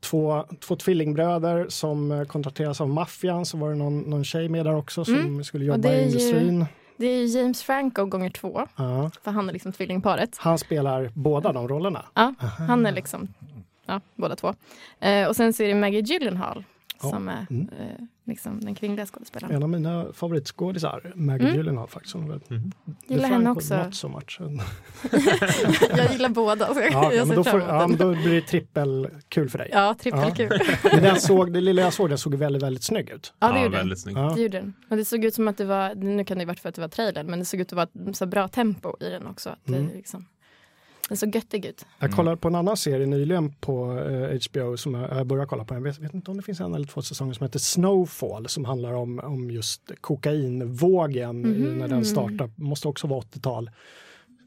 två, två tvillingbröder som eh, kontrakteras av maffian, så var det någon, någon tjej med där också som Mm. skulle jobba i ju- industrin. Det är James Franco gånger två, Ja. för han är liksom tvillingparet. Han spelar båda de rollerna. Ja, han är liksom, ja, båda två. Eh, och sen så är det Maggie Gyllenhaal Ja. som är Mm. eh, liksom den kvinnliga skådespelaren. En av mina favoritskådisar, Maggie Mm. Gyllenhaal faktiskt. Hon är väl- Mm. Gillar henne också. Not so much. jag gillar båda, så jag, Ja, jag men då, får, ja, den. men då blir det trippelkul för dig. Ja, trippelkul. [LAUGHS] Men den såg, det lilla jag såg, den såg väldigt, väldigt snygg ut. Ja, det Ja, gjorde den. väldigt snyggt. Ja. Det gjorde den. Och det såg ut som att det var, nu kan det ju varit för att det var trailern, men det såg ut att vara ett så bra tempo i den också. Att Mm. det liksom, den såg göttig ut. Jag Mm. kollade på en annan serie nyligen på eh, HBO som jag, jag började kolla på. Jag vet, vet inte om det finns en eller två säsonger som heter Snowfall som handlar om, om just kokainvågen Mhm. när den startar. Måste också vara 80-tal.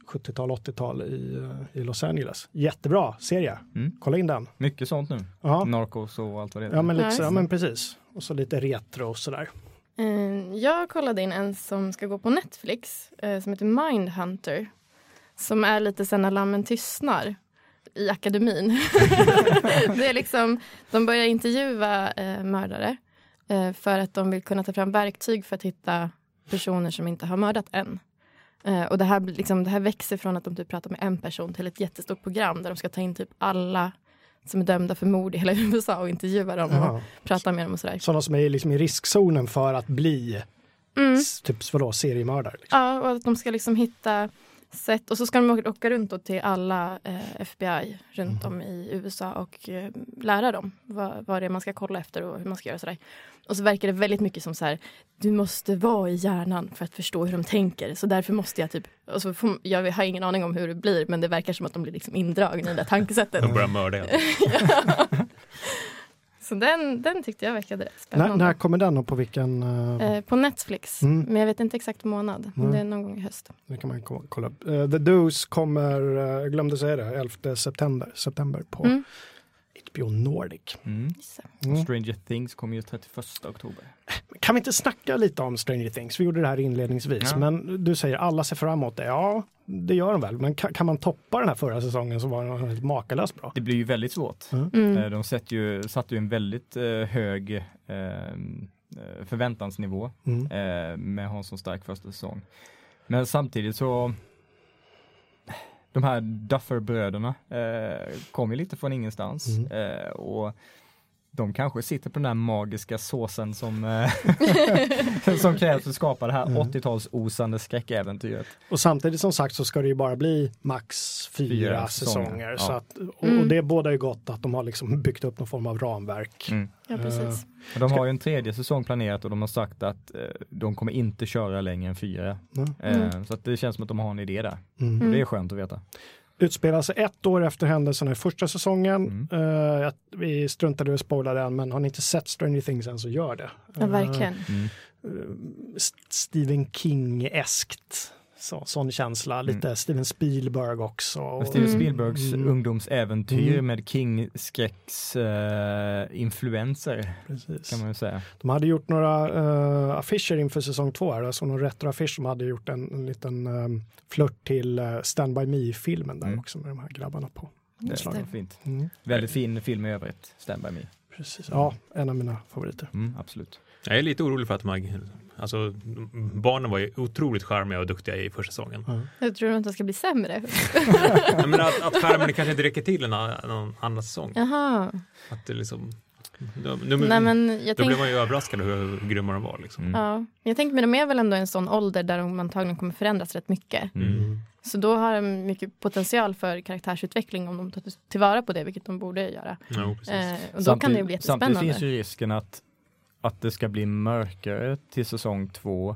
70-tal, 80-tal i, eh, i Los Angeles. Jättebra serie. Mm. Kolla in den. Mycket sånt nu. Ja, Narcos och allt vad det heter. ja, men, lite, Ja, men precis. Och så lite retro och sådär. Eh, Jag kollade in en som ska gå på Netflix eh, som heter Mindhunter. Som är lite sen när lammen tystnar i akademin. [LAUGHS] det är liksom, de börjar intervjua eh, mördare eh, för att de vill kunna ta fram verktyg för att hitta personer som inte har mördat än. Eh, och det här, liksom, det här växer från att de typ pratar med en person till ett jättestort program där de ska ta in typ alla som är dömda för mord i hela [LAUGHS] USA och intervjua dem och Jaha. prata med dem och sådär. Sådana som är liksom i riskzonen för att bli Mm. typ vadå, seriemördare. Liksom. Ja, och att de ska liksom hitta sätt. Och så ska de åka- runt till alla eh, FBI runt om i USA och eh, lära dem vad, vad det är man ska kolla efter och hur man ska göra sådär. Och så verkar det väldigt mycket som så här, du måste vara i hjärnan för att förstå hur de tänker. Så därför måste jag typ, och så får, jag har ingen aning om hur det blir, men det verkar som att de blir liksom indragna i det tankesättet. De börjar mörda helt. [LAUGHS] [LAUGHS] Så den, den tyckte jag verkade rätt När, spännande. när kommer den och på vilken? eh, Eh, på Netflix, Mm. men jag vet inte exakt månad. Men Mm. Det är någon gång i höst. Det kan man ko- kolla upp. Eh, The Deuce kommer, eh, jag glömde säga det, 11 september, september på Mm. HBO Nordic. Mm. Mm. Stranger Things kommer ju 31 oktober. Kan vi inte snacka lite om Stranger Things? Vi gjorde det här inledningsvis, Ja. men du säger alla ser fram emot det. Ja, det gör de väl, men kan, kan man toppa den här förra säsongen så var den helt makalöst bra. Det blir ju väldigt svårt. Mm. Eh, De sätter ju, satte ju en väldigt eh, hög eh, eh, förväntansnivå Mm. eh, med Hansson Stark första säsong. Men samtidigt så de här Duffer-bröderna eh, kom ju lite från ingenstans Mm. eh, och de kanske sitter på den där magiska såsen som, eh, [LAUGHS] [LAUGHS] som krävs för att skapa det här Mm. 80-tals osande skräckäventyret. Och samtidigt som sagt så ska det ju bara bli max fyra, Fyra säsonger. säsonger, Så ja. att, och, Mm. och det båda ju gott att de har liksom byggt upp någon form av ramverk. Mm. Ja, precis. Och de har ju en tredje säsong planerat och de har sagt att eh, de kommer inte köra längre än fyra. Mm. Eh, Så att det känns som att de har en idé där. Mm. Mm. Det är skönt att veta. Utspelar sig ett år efter händelserna i första säsongen. Mm. Att vi struntade i att spoila den, men har ni inte sett Stranger Things än så gör det. Ja, verkligen. Mm. Eh, Stephen King-eskt så, sån känsla, lite Steven Spielberg också. Och Steven Mm. Spielbergs Mm. ungdomsäventyr Mm. med King-skräcks eh, influenser Precis. kan man ju säga. De hade gjort några eh, affischer inför säsong två. Här. Alltså någon retroaffisch som hade gjort en, en liten um, flört till uh, Stand By Me-filmen där Mm. också med de här grabbarna på. Det är fint. Mm. Väldigt fin film i övrigt, Stand By Me. Precis. Ja, en av mina favoriter. Mm, absolut. Jag är lite orolig för att man, alltså, barnen var ju otroligt charmiga och duktiga i första säsongen. Jag tror att det ska bli sämre. Jag menar att, att skärmen kanske inte räcker till en, a- någon andra säsong. Jaha. Att det liksom, då, nu, Nej, men jag då tänk, blev man ju överraskad över hur grymma de var. Liksom. Mm. ja. jag tänker men de är väl ändå i en sån ålder där de antagligen kommer förändras rätt mycket. Mm. Så då har de mycket potential för karaktärsutveckling om de tar tillvara på det, vilket de borde göra. Precis. Eh, och då kan det bli Samtidigt jättespännande. finns ju risken att, att det ska bli mörkare till säsong två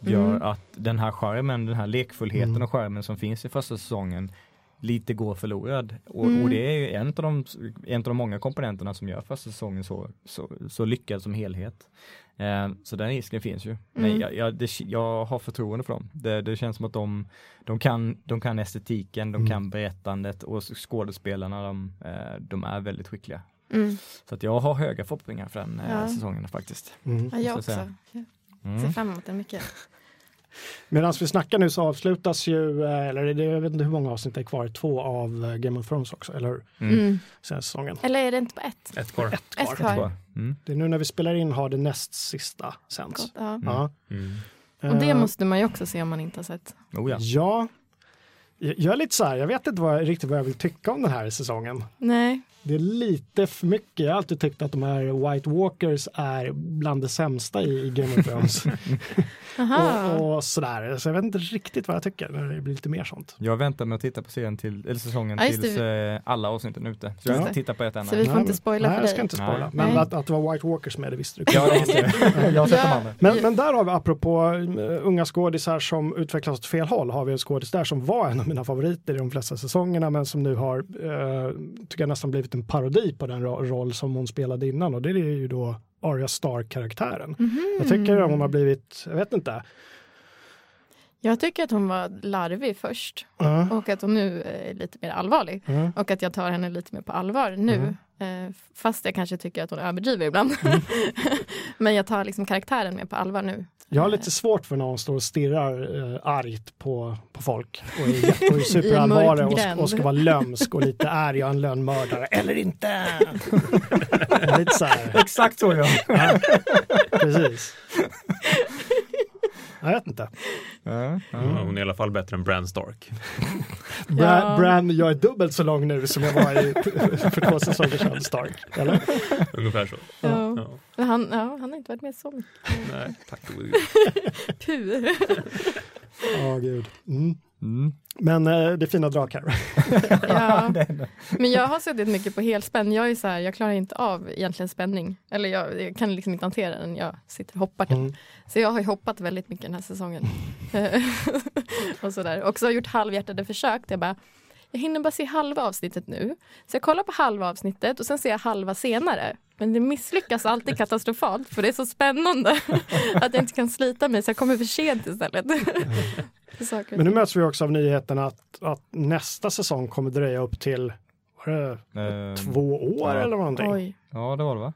gör Mm. att den här skärmen, den här lekfullheten Mm. och skärmen som finns i första säsongen lite går förlorad. Och, Mm. och det är ju en av, de, en av de många komponenterna som gör första säsongen så, så, så lyckad som helhet. Eh, så den risken finns ju. Men Mm. jag, jag, det, jag har förtroende för dem. Det, det känns som att de, de, kan, de kan estetiken, de Mm. kan berättandet och skådespelarna, de, eh, de är väldigt skickliga. Mm. Så att jag har höga förhoppningar för den eh, Ja. säsongen faktiskt. Mm. Ja, jag också. Jag ser Mm. fram emot den mycket. [LAUGHS] Medan vi snackar nu så avslutas ju, eh, eller det, jag vet inte hur många avsnitt det är kvar, två av eh, Game of Thrones också, eller hur? Mm. Mm. Senaste säsongen. Eller är det inte på ett? Ett kvar. Ett Ett kvar. kvar. Bra. Mm. Det är nu när vi spelar in har det näst sista sänds. Gott, ja. Ja. Mm. Och det måste man ju också se om man inte har sett. Oh, ja. Ja, jag är lite så här, jag vet inte vad, riktigt vad jag vill tycka om den här säsongen. Nej. Det är lite för mycket. Jag har alltid tyckt att de här White Walkers är bland det sämsta i i Game of Thrones. [LAUGHS] Och, och sådär. Så jag vet inte riktigt vad jag tycker när det blir lite mer sånt. Jag väntar med att titta på serien till, eller säsongen Ja, tills det. eh, alla avsnitten är ute. Så jag Ja. ska titta på ett enda. Så vi får Nej, inte spoila Nej, för jag ska dig. inte spoila. Nej. Men Nej. att, att det var White Walkers med, det visste du. Ja, det visste jag. Har sett Ja. Men, men där har vi, apropå uh, unga skådisar som utvecklas åt fel håll, har vi en skådis där som var en av mina favoriter i de flesta säsongerna, men som nu har, uh, tycker jag nästan blivit en parodi på den ro- roll som hon spelade innan och det är ju då Arya Stark-karaktären. Mhm. Jag tycker hon har blivit, jag vet inte, Jag tycker att hon var larvig först uh, och att hon nu är lite mer allvarlig. uh, Och att jag tar henne lite mer på allvar nu. Eh, fast jag kanske tycker att hon överdriver ibland. [LAUGHS] Men jag tar liksom karaktären mer på allvar nu. Jag har lite svårt för när hon står och stirrar uh, argt på, på folk och är, och är [LAUGHS] superallvarlig mörk och, och ska vara lömsk och lite är jag en lönnmördare eller inte? [LAUGHS] lite så här. Exakt så ja. Ja, precis. Jag vet inte. ja. Hon är i alla fall bättre än Bran Stark. Bra, Ja. Bran, jag är dubbelt så lång nu som jag var i, för två säsonger sedan, Stark. Eller? Ungefär så. Ja. Ja. Han, ja, han har inte varit med så mycket. Nej, tack och gud. Puh. Ja, gud. Mm. Mm. Men eh, det är fina drag här. [LAUGHS] Ja. Men jag har suttit mycket på helspänn. Jag är så här, jag klarar inte av egentligen spänning. Eller jag, jag kan liksom inte hantera den. Jag sitter och hoppar typ. Mm. Så jag har ju hoppat väldigt mycket den här säsongen. [LAUGHS] och sådär. Och så har jag gjort halvhjärtade försök. Jag bara, jag hinner bara se halva avsnittet nu. Så jag kollar på halva avsnittet och sen ser jag halva senare. Men det misslyckas alltid katastrofalt för det är så spännande [LAUGHS] att jag inte kan slita mig så jag kommer för sent istället. [LAUGHS] Men nu möts vi också av nyheten att, att nästa säsong kommer dröja upp till var det, Eh, två år ja. eller någonting. Oj. Ja, det var det va?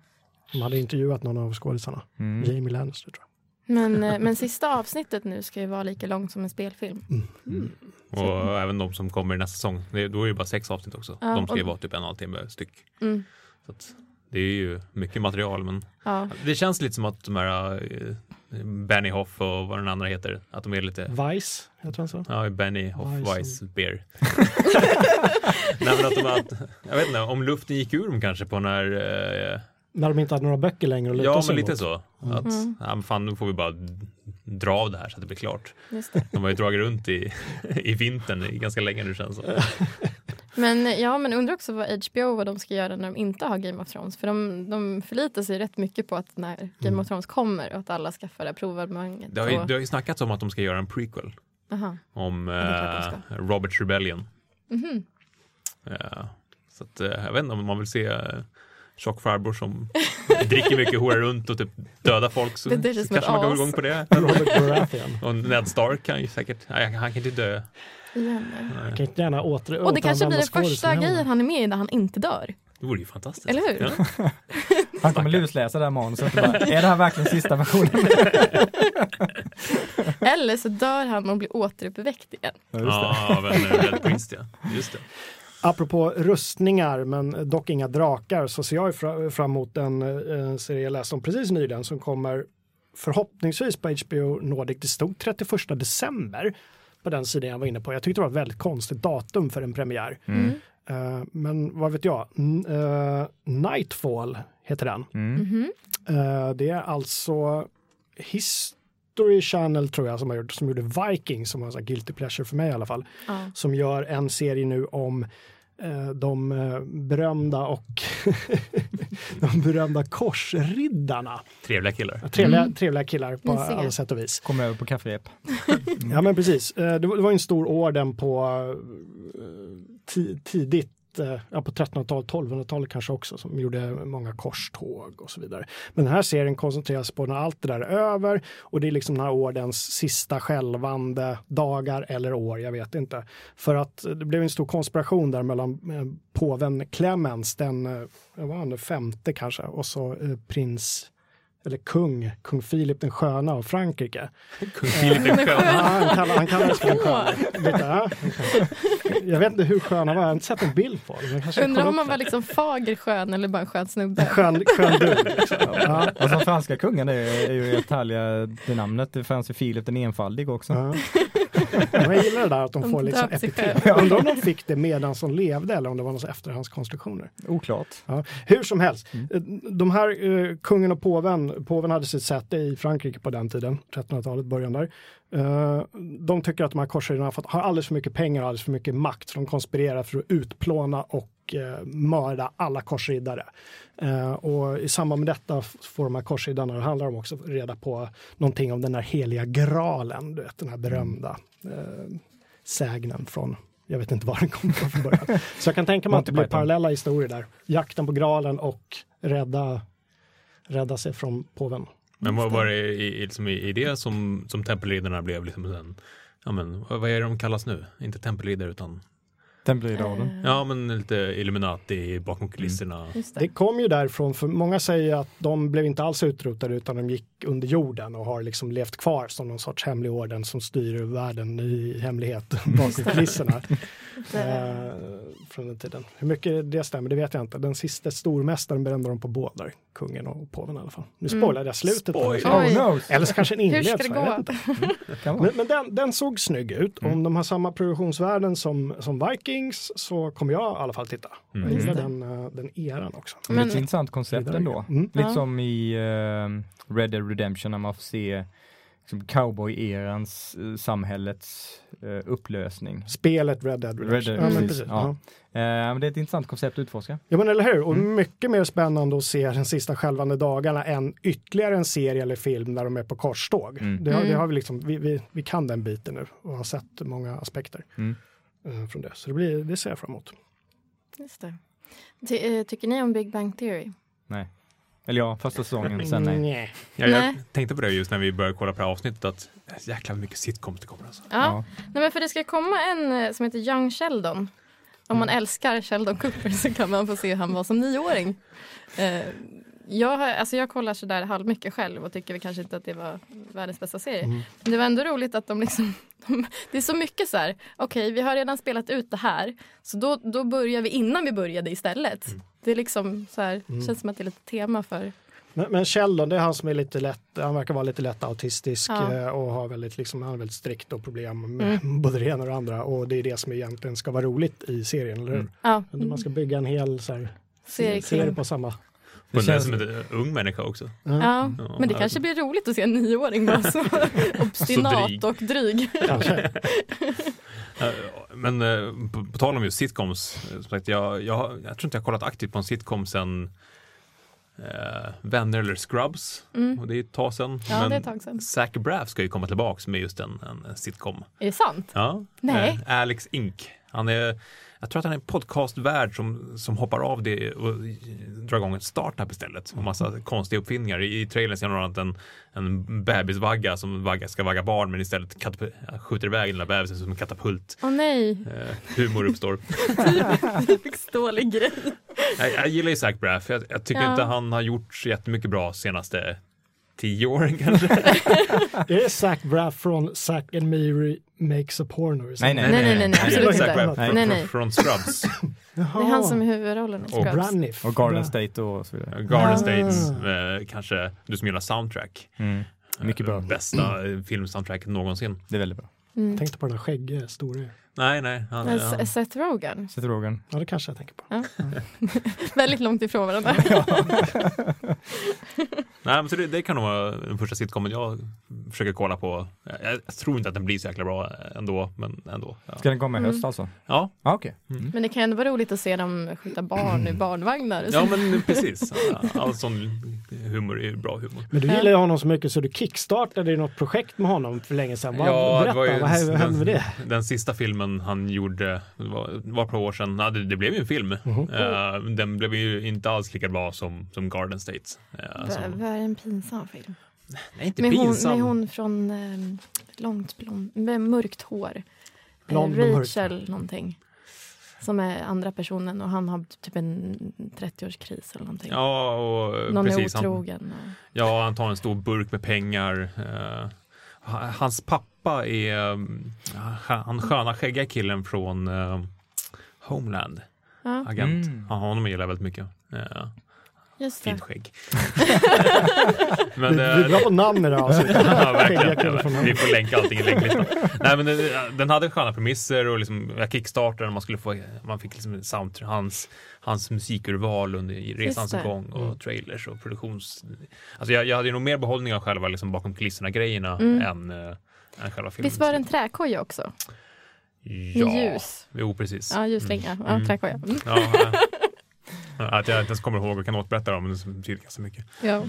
De hade intervjuat någon av skådisarna. Mm. Jamie Lannister tror Men, eh, men sista avsnittet nu ska ju vara lika långt som en spelfilm. Och även de som kommer i nästa säsong. Det, då är det bara sex avsnitt också. Ja, de ska ju och- vara typ en och en halv timme styck. Mm. Så att det är ju mycket material men Ja. det känns lite som att de här eh, Benny Hoff och vad den andra heter, att de är lite jag. Vice, heter han så? Ja, Benny Hoff Weiss. Weiss Beer. [LAUGHS] Nej men att de att, jag vet inte, om luften gick ur dem kanske på när eh, När de inte hade några böcker längre att luta Ja men lite mot. så. Att, Mm. ja, men fan nu får vi bara dra av det här så att det blir klart. Just det. De har ju dragit runt i, [LAUGHS] i vintern i ganska länge nu känns det. [LAUGHS] Men ja, men undrar också vad HBO vad de ska göra när de inte har Game of Thrones. För de, de förlitar sig rätt mycket på att när Game Mm. of Thrones kommer och att alla skaffar det provabonnemanget. Det har, ju, och- det har ju snackats om att de ska göra en prequel Aha. om de eh, Roberts Rebellion. Mhm. Eh, så att, eh, jag vet inte om man vill se eh, tjock farbror som [LAUGHS] dricker mycket, horar runt och typ dödar folk så, Det så kanske man går igång på det. [LAUGHS] Och Ned Stark kan ju säkert, nej, han kan inte dö. Jag kan inte gärna åter, Och det kanske blir den första grejen han är med i där han inte dör. Det vore ju fantastiskt. Eller hur? Ja. [LAUGHS] Han kommer lusläsa det här manuset och bara, är det här verkligen sista versionen? [LAUGHS] Eller så dör han och blir återuppväckt igen. Ja, just det. Ja, Prince ja. Just det. Apropå rustningar, men dock inga drakar, så ser jag fram emot en eh, serie jag läste om precis nyligen som kommer förhoppningsvis på HBO Nordic. Det stod 31 december på den sidan jag var inne på. Jag tyckte det var ett väldigt konstigt datum för en premiär. Mm. Eh, men vad vet jag? N- eh, Nightfall heter den. Mm. Eh, det är alltså History Channel tror jag som har gjort, som gjorde Vikings som var en sån guilty pleasure för mig i alla fall. Som gör en serie nu om de eh, berömda och [LAUGHS] de berömda korsriddarna. Trevliga killar. Trevliga, Mm. trevliga killar på Mysiga. alla sätt och vis. Kom över på kafferep. Ja men precis. Eh, Det var, en stor orden på eh, ti- tidigt eh, Eh, ja, på 1300-talet, 1200-talet kanske också, som gjorde många korståg och så vidare. Men den här serien koncentreras på när allt det där är över och det är liksom den här ordens sista skälvande dagar eller år, jag vet inte. För att det blev en stor konspiration där mellan eh, påven Clemens, den, eh, vad var han, femte kanske, och så prins eller kung, kung Filip den sköna av Frankrike. [LAUGHS] Kung Filip den [LAUGHS] Ja, sköna. han, kallar, han kallades för den sköna. Lite, ja. Jag vet inte hur skön han var, jag har inte sett en bild på honom. Undrar om han var liksom fager skön eller bara en skön snubbe. Skön, skön dude. Liksom. [LAUGHS] Ja. Som franska kungen är, är ju rätt härliga, det namnet. Det fanns ju Filip den enfaldig också. Ja. Men Jag gillar det där att de De får liksom epitet. Jag undrar om de fick det medan de levde eller om det var några efterhandskonstruktioner. Oklart. Ja, hur som helst, Mm. eh, de här eh, kungen och påven, påven hade sitt säte i Frankrike på den tiden, 1300-talet, början där. Eh, de tycker att de här korsriddarna har, alldeles för mycket pengar och alldeles för mycket makt, så de konspirerar för att utplåna och eh, mörda alla korsriddare. Eh, och i samband med detta får de här korsriddarna, det handlar om också reda på någonting om den här heliga graalen, du vet den här berömda eh, sägnen från jag vet inte var den kommer ifrån från början. Så jag kan tänka mig att det blir parallella historier där. Jakten på graalen och rädda, rädda sig från påven. Men vad var det i, i, liksom i, i det som, som tempelriddarna blev liksom en, ja men vad vad är det de kallas nu? Inte tempelriddare utan, Tempelriddarorden. Eh, ja men lite Illuminati bakom kulisserna. Just Det det. kom ju därifrån, för många säger att de blev inte alls utrotade utan de gick under jorden och har liksom levt kvar som någon sorts hemlig orden som styr världen i hemlighet bakom kulisserna. [LAUGHS] eh, från den tiden. Hur mycket det stämmer, det vet jag inte. Den sista stormästaren brände de på båda, kungen och påven i alla fall. Nu Mm. spoilade jag slutet. Oj. Oh no! Eller så kanske en Hur inleds. ska det gå? [LAUGHS] vara. Men, men den, den såg snygg ut. Mm. Om de har samma produktionsvärden som, som Vikings så kommer jag i alla fall titta. Mm. Jag gillar det. den, eh, den eran också. Men det är Men- ett intressant koncept ändå. Mm. Lite som i eh, Red Dead Redemption när man får se liksom, cowboy-erans, eh, samhällets eh, upplösning. Spelet Red Dead Redemption. Red Dead, ja, men precis. precis. Ja. Ja. Eh, men det är ett intressant koncept att utforska. ja men eller hur, och Mm. mycket mer spännande att se den sista skälvande dagarna än ytterligare en serie eller film där de är på korståg. Mm. Det, har, det Mm. har vi, liksom, vi, vi, vi kan den biten nu och har sett många aspekter Mm. Eh, från det. Så det, blir, det ser jag fram emot. Just det. Ty, eh, tycker ni om Big Bang Theory? Nej. Eller ja, första säsongen, sen nej. Nej. Ja, jag Nej. tänkte på det just när vi började kolla på det här avsnittet att jäklar vad mycket sitcoms det kommer alltså. Ja. Ja. Nej, men för det ska komma en eh, som heter Young Sheldon. Om man älskar Sheldon Cooper [LAUGHS] så kan man få se han var som nioåring. Eh, jag, har, alltså jag kollar sådär halvmycket själv och tycker väl kanske inte att det var världens bästa serie. Mm. Men det var ändå roligt att de liksom, [LAUGHS] de, det är så mycket så här, okej vi har redan spelat ut det här, så då, då börjar vi innan vi började istället. Det är liksom så här, Mm. känns som att det är lite tema för, Men, men Sheldon, det är han som är lite lätt, han verkar vara lite lätt autistisk Ja. eh, och har väldigt, liksom, han är väldigt strikt och problem med [LAUGHS] både det ena och det andra och det är det som egentligen ska vara roligt i serien, eller hur? Mm. ja, Man ska bygga en hel så här, serie på samma. Den känns- som en ung människa också. Ja. Ja, men det kanske blir roligt att se en nioåring vara så [LAUGHS] [LAUGHS] obstinat dryg. och dryg. [LAUGHS] Men eh, på, på tal om just sitcoms, eh, som sagt, jag, jag, jag tror inte jag har kollat aktivt på en sitcom sen eh, Vänner eller Scrubs. Mm. Och det är ett tag sedan. Ja, Men det är ett tag sedan. Zac Braff ska ju komma tillbaks med just en, en, sitcom. Är det sant? Ja. Nej. Eh, Alex Inc. Han är jag tror att han är en podcastvärd som, som hoppar av det och drar igång ett startup istället. Och massa konstiga uppfinningar. I, i trailern ser man en, en bebisvagga som vagga, ska vagga barn men istället katap- skjuter iväg den där bebisen som en katapult. Åh nej, Eh, humor uppstår. [LAUGHS] typisk dålig grej. jag, jag gillar ju Braff. Jag, jag tycker Ja. inte han har gjort så jättemycket bra senaste tio åren kanske. [LAUGHS] Är det Zac Braff från Zac and Miri Makes a Porno? Nej, nej. Nej, nej, nej, nej, absolut Zac inte. Braff Nej. från, Nej, nej. från Scrubs. Det är han som är huvudrollen i Och Scrubs. Braniff. Och Garden State och så vidare. Garden Ah. States, eh, kanske du som gillar soundtrack. Mm. Mycket bra. Eh, Bästa eh, filmsoundtracket någonsin. Det är väldigt bra. Mm. Tänkte på den här skäggiga stora. Nej, nej. Han, Men han, Seth Rogen, Seth Rogen. Ja, det kanske jag tänker på. [LAUGHS] väldigt långt ifrån varandra. [LAUGHS] nej men så det, det kan nog vara den första sitcomen jag försöker kolla på. Jag, jag tror inte att den blir så jäkla bra ändå, men ändå. Ja, Ska den komma i höst Mm. alltså? ja, Ah, Okej. Men det kan ändå vara roligt att se dem skjuta barn i barnvagnar. ja men precis. All sån humor är bra humor. Men du gillar ju honom så mycket så du kickstartade ju något projekt med honom för länge sedan. Ja, det berätta, var ju vad hände med det? Den sista filmen han gjorde, var, var par år sedan, ja, det, det blev ju en film. Mhm. Eh, den blev ju inte alls lika bra som, som Garden States. Uh, Vad vad är en pinsam film? nej, inte Med hon, pinsam. med hon från eh, långt blond, med mörkt hår. Eh, Blond. Rachel någonting. Som är andra personen och han har typ en 30-årskris eller någonting. Ja, och Någon precis. är Han, otrogen. Och... ja, han tar en stor burk med pengar. Eh, ha- hans pappa är um, han sköna skäggiga killen från eh, Homeland. Ja, Agent. Mm. Han, honom gillar jag väldigt mycket. Eh, just det. fint skägg. [LAUGHS] men, Vi, vi är eh, bra på namn i det här avsnittet. [LAUGHS] ja, verkligen. Vi får länka allting i länklistan. Nej, men den, den hade sköna premisser och liksom, jag kickstartade och man skulle få, man fick liksom sound, hans, hans musikurval under i resans gång och Mm. trailers och produktions... Alltså jag, jag hade ju nog mer behållning av själva liksom bakom kulisserna grejerna Mm. än, äh, än själva filmen. Visst var det en träkoja också? Ja, ljus? jo precis. Ja, ljuslänga. Ja, Mm. träkoja. Mm. Ja, [LAUGHS] att jag inte ens kommer ihåg och kan återberätta dem, men det betyder ganska mycket. Ja.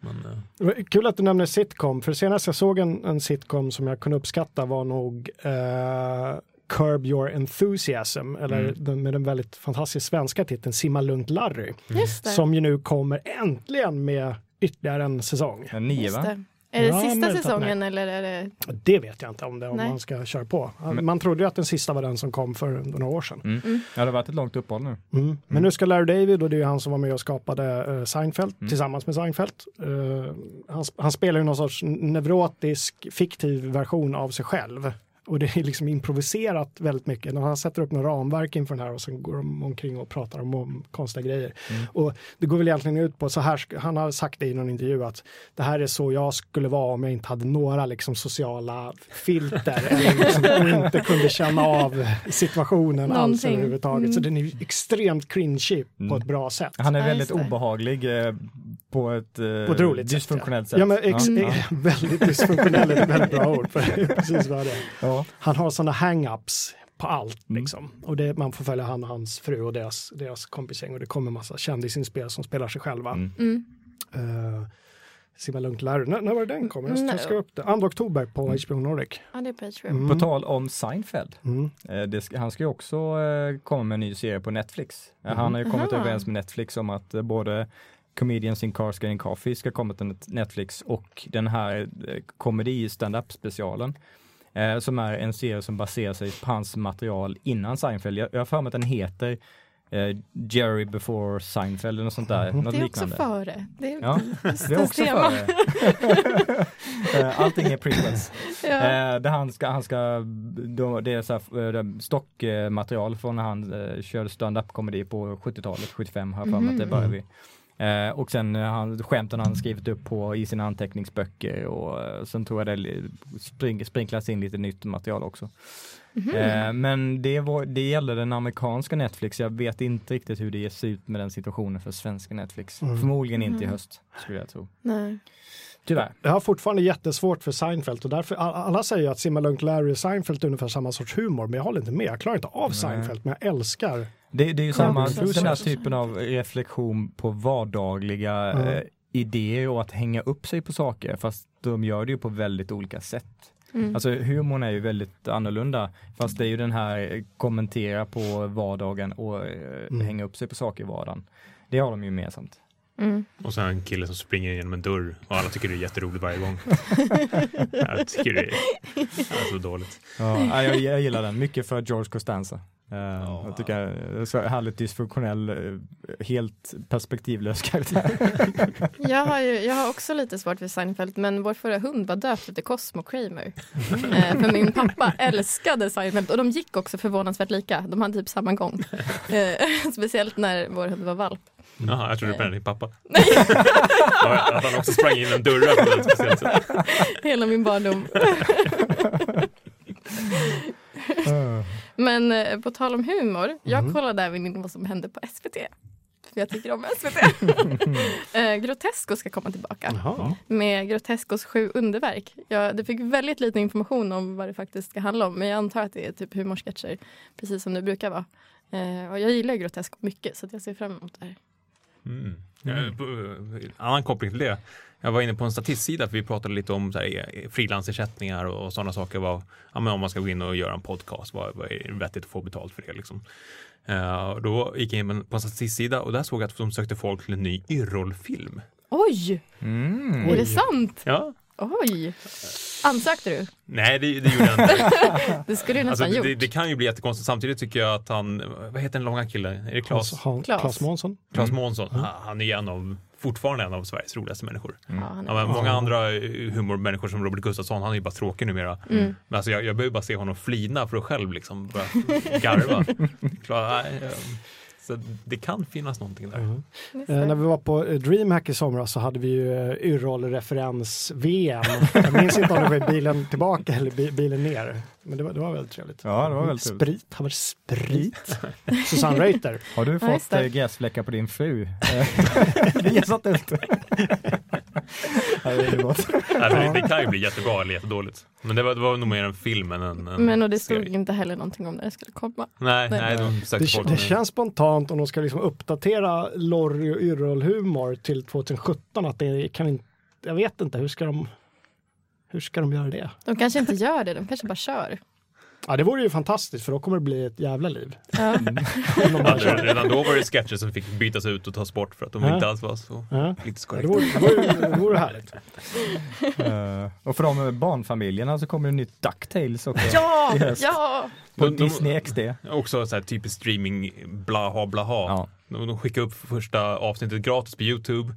Men, äh, Det var Kul att du nämner sitcom, för senast jag såg en, en sitcom som jag kunde uppskatta var nog eh, Curb Your Enthusiasm, eller Mm. den, med den väldigt fantastiskt svenska titeln Simma Lugnt Larry, det. som ju nu kommer äntligen med ytterligare en säsong. En nio va? Det. Är det Ja, sista säsungen eller är det... Det vet jag inte om, det, om Nej. man ska köra på. Man trodde ju att den sista var den som kom för några år sedan. Mm. Mm. Ja, det har varit ett långt uppehåll nu. Mm. Men nu ska Larry David, och det är ju han som var med och skapade uh, Seinfeld Mm. tillsammans med Seinfeld. Eh, han, han spelar ju någon sorts neurotisk fiktiv version av sig själv. Och det är liksom improviserat väldigt mycket. När han sätter upp några ramverk inför den här och sen går de omkring och pratar om, om konstiga grejer. Mm. Och det går väl egentligen ut på så här, han har sagt det i någon intervju att det här är så jag skulle vara om jag inte hade några liksom sociala filter [LAUGHS] eller liksom, och inte kunde känna av situationen alls Någonting. överhuvudtaget. Så Mm. den är extremt cringy på Mm. ett bra sätt. Han är väldigt obehaglig eh, på ett, eh, På ett roligt sätt, dysfunktionellt ja. sätt. Ja, men ex- eh, [LAUGHS] väldigt dysfunktionell är ett väldigt bra ord för det [LAUGHS] är precis vad det är. Ja. Han har sådana hang-ups på allt Mm. liksom. Och det, man får följa han och hans fru och deras, deras kompisgäng och det kommer massa kändisinspel som spelar sig själva. Mm. Mm. Uh, Simma Lugnt Larry, när, när var det den kom? Jag ska Nej. ska upp det. 2 oktober på Mm. HBO Nordic. Ja, det är på HBO. Mm. På tal om Seinfeld. Mm. Eh, det ska, han ska ju också eh, komma med en ny serie på Netflix. Eh, Han har ju kommit Aha. överens med Netflix om att eh, både Comedians in Cars Getting Coffee ska komma till Netflix och den här eh, komedi stand-up specialen. Eh, som är en serie som baserar sig på hans material innan Seinfeld. Jag, jag har för mig att den heter eh, Jerry before Seinfeld eller något sånt där. Något Det är också liknande. före. Det är Ja, Det är också tema. före. [LAUGHS] [LAUGHS] Eh, Allting är prequels. Ja. Eh, han ska, han ska, då, det är så här, eh, stockmaterial från när han eh, körde stand-up komedi på 70-talet, 75 har jag för mig att det Mhm. började vi. Eh, och sen eh, han, skämten han skrivit upp på i sina anteckningsböcker och eh, sen tror jag det spring, sprinklas in lite nytt material också. Mhm. Eh, men det, var, det gällde den amerikanska Netflix, jag vet inte riktigt hur det ser ut med den situationen för svenska Netflix. Mm. Förmodligen inte i Mm. höst, skulle jag tro. Nej. Tyvärr. Jag har fortfarande jättesvårt för Seinfeld och därför all- alla säger att Simma Lugnt Larry och Seinfeld är ungefär samma sorts humor men jag håller inte med. Jag klarar inte av Nej. Seinfeld men jag älskar Det, det är ju samma, den här typen av reflektion på vardagliga Ja. eh, idéer och att hänga upp sig på saker, fast de gör det ju på väldigt olika sätt. Mm. Alltså humorn är ju väldigt annorlunda. Fast det är ju den här eh, kommentera på vardagen och eh, Mm. hänga upp sig på saker i vardagen. Det har de ju gemensamt. Mm. Och sen en kille som springer genom en dörr och alla tycker det är jätteroligt varje gång. [LAUGHS] jag tycker det är, det är så dåligt. Ja, jag, jag gillar den, mycket för George Costanza. Eh, Jag tycker det är så härligt dysfunktionell, eh, helt perspektivlös karaktär. [LAUGHS] Jag, har ju, jag har också lite svårt för Seinfeld men vår förra hund var döpt efter Cosmo Kramer. [LAUGHS] Eh, för min pappa älskade Seinfeld och de gick också förvånansvärt lika. De hade typ samma gång. Eh, speciellt när vår hund var valp. Jaha, jag trodde du menade din pappa. [LAUGHS] Att han också sprang in en dörrar på ett speciellt sätt. [LAUGHS] Hela min barndom. [LAUGHS] Men eh, på tal om humor, jag kollade även in vad som hände på SVT. För jag tycker om SVT. eh, Grotesco ska komma tillbaka Jaha. med Grotescos sju underverk. Jag det fick väldigt lite information om vad det faktiskt ska handla om men jag antar att det är typ humorsketcher precis som det brukar vara. Eh, och jag gillar Grotesco mycket så att jag ser fram emot det här. Mm. Eh, på- eh, Annan koppling till det. Jag var inne på en statistsida för vi pratade lite om eh, frilansersättningar och, och sådana saker. Vad, ja, men om man ska gå in och göra en podcast, vad, vad är vettigt att få betalt för det? Liksom. Och då gick jag in på en statistsida och där såg jag att de sökte folk till en ny Yrrol-film. Oj, Mm. är det sant? Ja, Oj! Ansökte du? nej det, det gjorde jag inte. [LAUGHS] Det skulle du Alltså, nästan det, gjort. det kan ju bli jättekonstigt. Samtidigt tycker jag att han, vad heter den långa killen? Är det Claes? Klas Månsson. Claes Månsson. Han- Han är en av, fortfarande en av Sveriges roligaste människor. Ja, är- Ja, men många andra eh, humormänniskor som Robert Gustafsson, han är ju bara tråkig numera. Mm. Men alltså jag, jag behöver bara se honom flina för att själv liksom börja garva. [LAUGHS] Klar, nej, eh, så det kan finnas någonting där. Just Eh, när vi var på eh, DreamHack i somras så hade vi ju eh, Yrrol-referens-VM. Jag minns inte om det var bilen tillbaka eller bi- bilen ner. Men det var, det var väldigt trevligt. Ja, det var väldigt trevligt. Sprit, han var sprit. [LAUGHS] Susanne Reuter. Har du Ja, fått det. äh, gräsfläckar på din fru? Eh, Vi har satt ut. Ja, det är gott. Alltså, det, det kan ju bli jättebra eller jättedåligt. Men det var, det var nog mer en film än en, en Men och det stod serie. inte heller någonting om när det skulle komma. Nej, Nej. nej, de Det, det känns spontant om de ska liksom uppdatera Lorry och Yrrol-humor till 2017 att det kan inte, jag vet inte, hur ska de, hur ska de göra det? De kanske inte gör det, de kanske bara kör. Ja, det vore ju fantastiskt för då kommer det bli ett jävla liv. Ja. [LAUGHS] Om de Ja, redan då var det sketcher som fick bytas ut och tas bort för att de Ja. inte alls var så Ja. politiskt Ja, det, korrekta. vore, det, vore, det vore härligt. Eh, och för de barnfamiljerna så kommer det nytt DuckTales också. Ja, I höst. ja! På De- de- Disney XD. Också så här typiskt streaming blaha blaha. Ja. De, de skickar upp första avsnittet gratis på Youtube.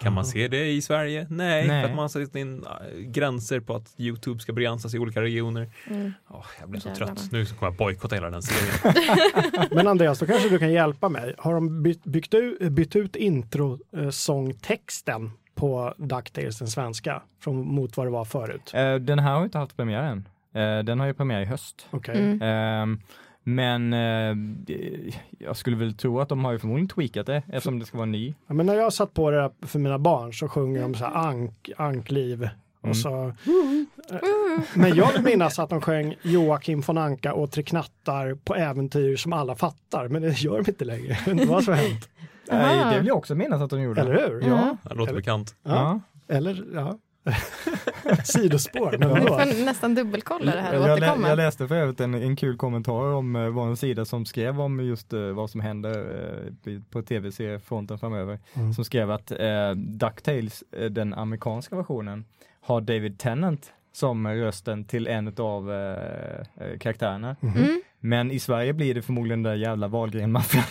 Kan man se det i Sverige? Nej, Nej. för att man har satt in äh, gränser på att Youtube ska begränsas i olika regioner. Mm. Åh, jag blir så Jävlar. trött. Nu kommer jag bojkotta hela den serien. [LAUGHS] Men Andreas, då kanske du kan hjälpa mig. Har de bytt, byggt ut, bytt ut introsångtexten på DuckTales, den svenska, från, mot vad det var förut? Eh, Den här har inte haft premiär än. Eh, Den har ju premiär i höst. Okej. Mm. Ehm, Men eh, jag skulle väl tro att de har ju förmodligen tweakat det eftersom det ska vara ny. Ja, men när jag satt på det för mina barn så sjunger de så här ank, ankliv. Mm. Och så, Eh, men jag vill minnas att de sjöng Joakim von Anka och Tre knattar på äventyr som alla fattar. Men det gör de inte längre. Vad som har hänt. Aha. Det vill jag också minnas att de gjorde. Eller hur? Ja. Det låter Eller- bekant. Ja. ja. Eller, ja. [LAUGHS] Sidospår, men Vi vadå? får nästan dubbelkolla det här och Jag, lä jag läste för övrigt en, en kul kommentar om eh, var en sida som skrev om just eh, vad som händer eh, på tv-seriefronten framöver. Mm. Som skrev att eh, DuckTales, eh, den amerikanska versionen, har David Tennant som rösten till en av karaktärerna. Mm. Men i Sverige blir det förmodligen den där jävla Wahlgren-maffian.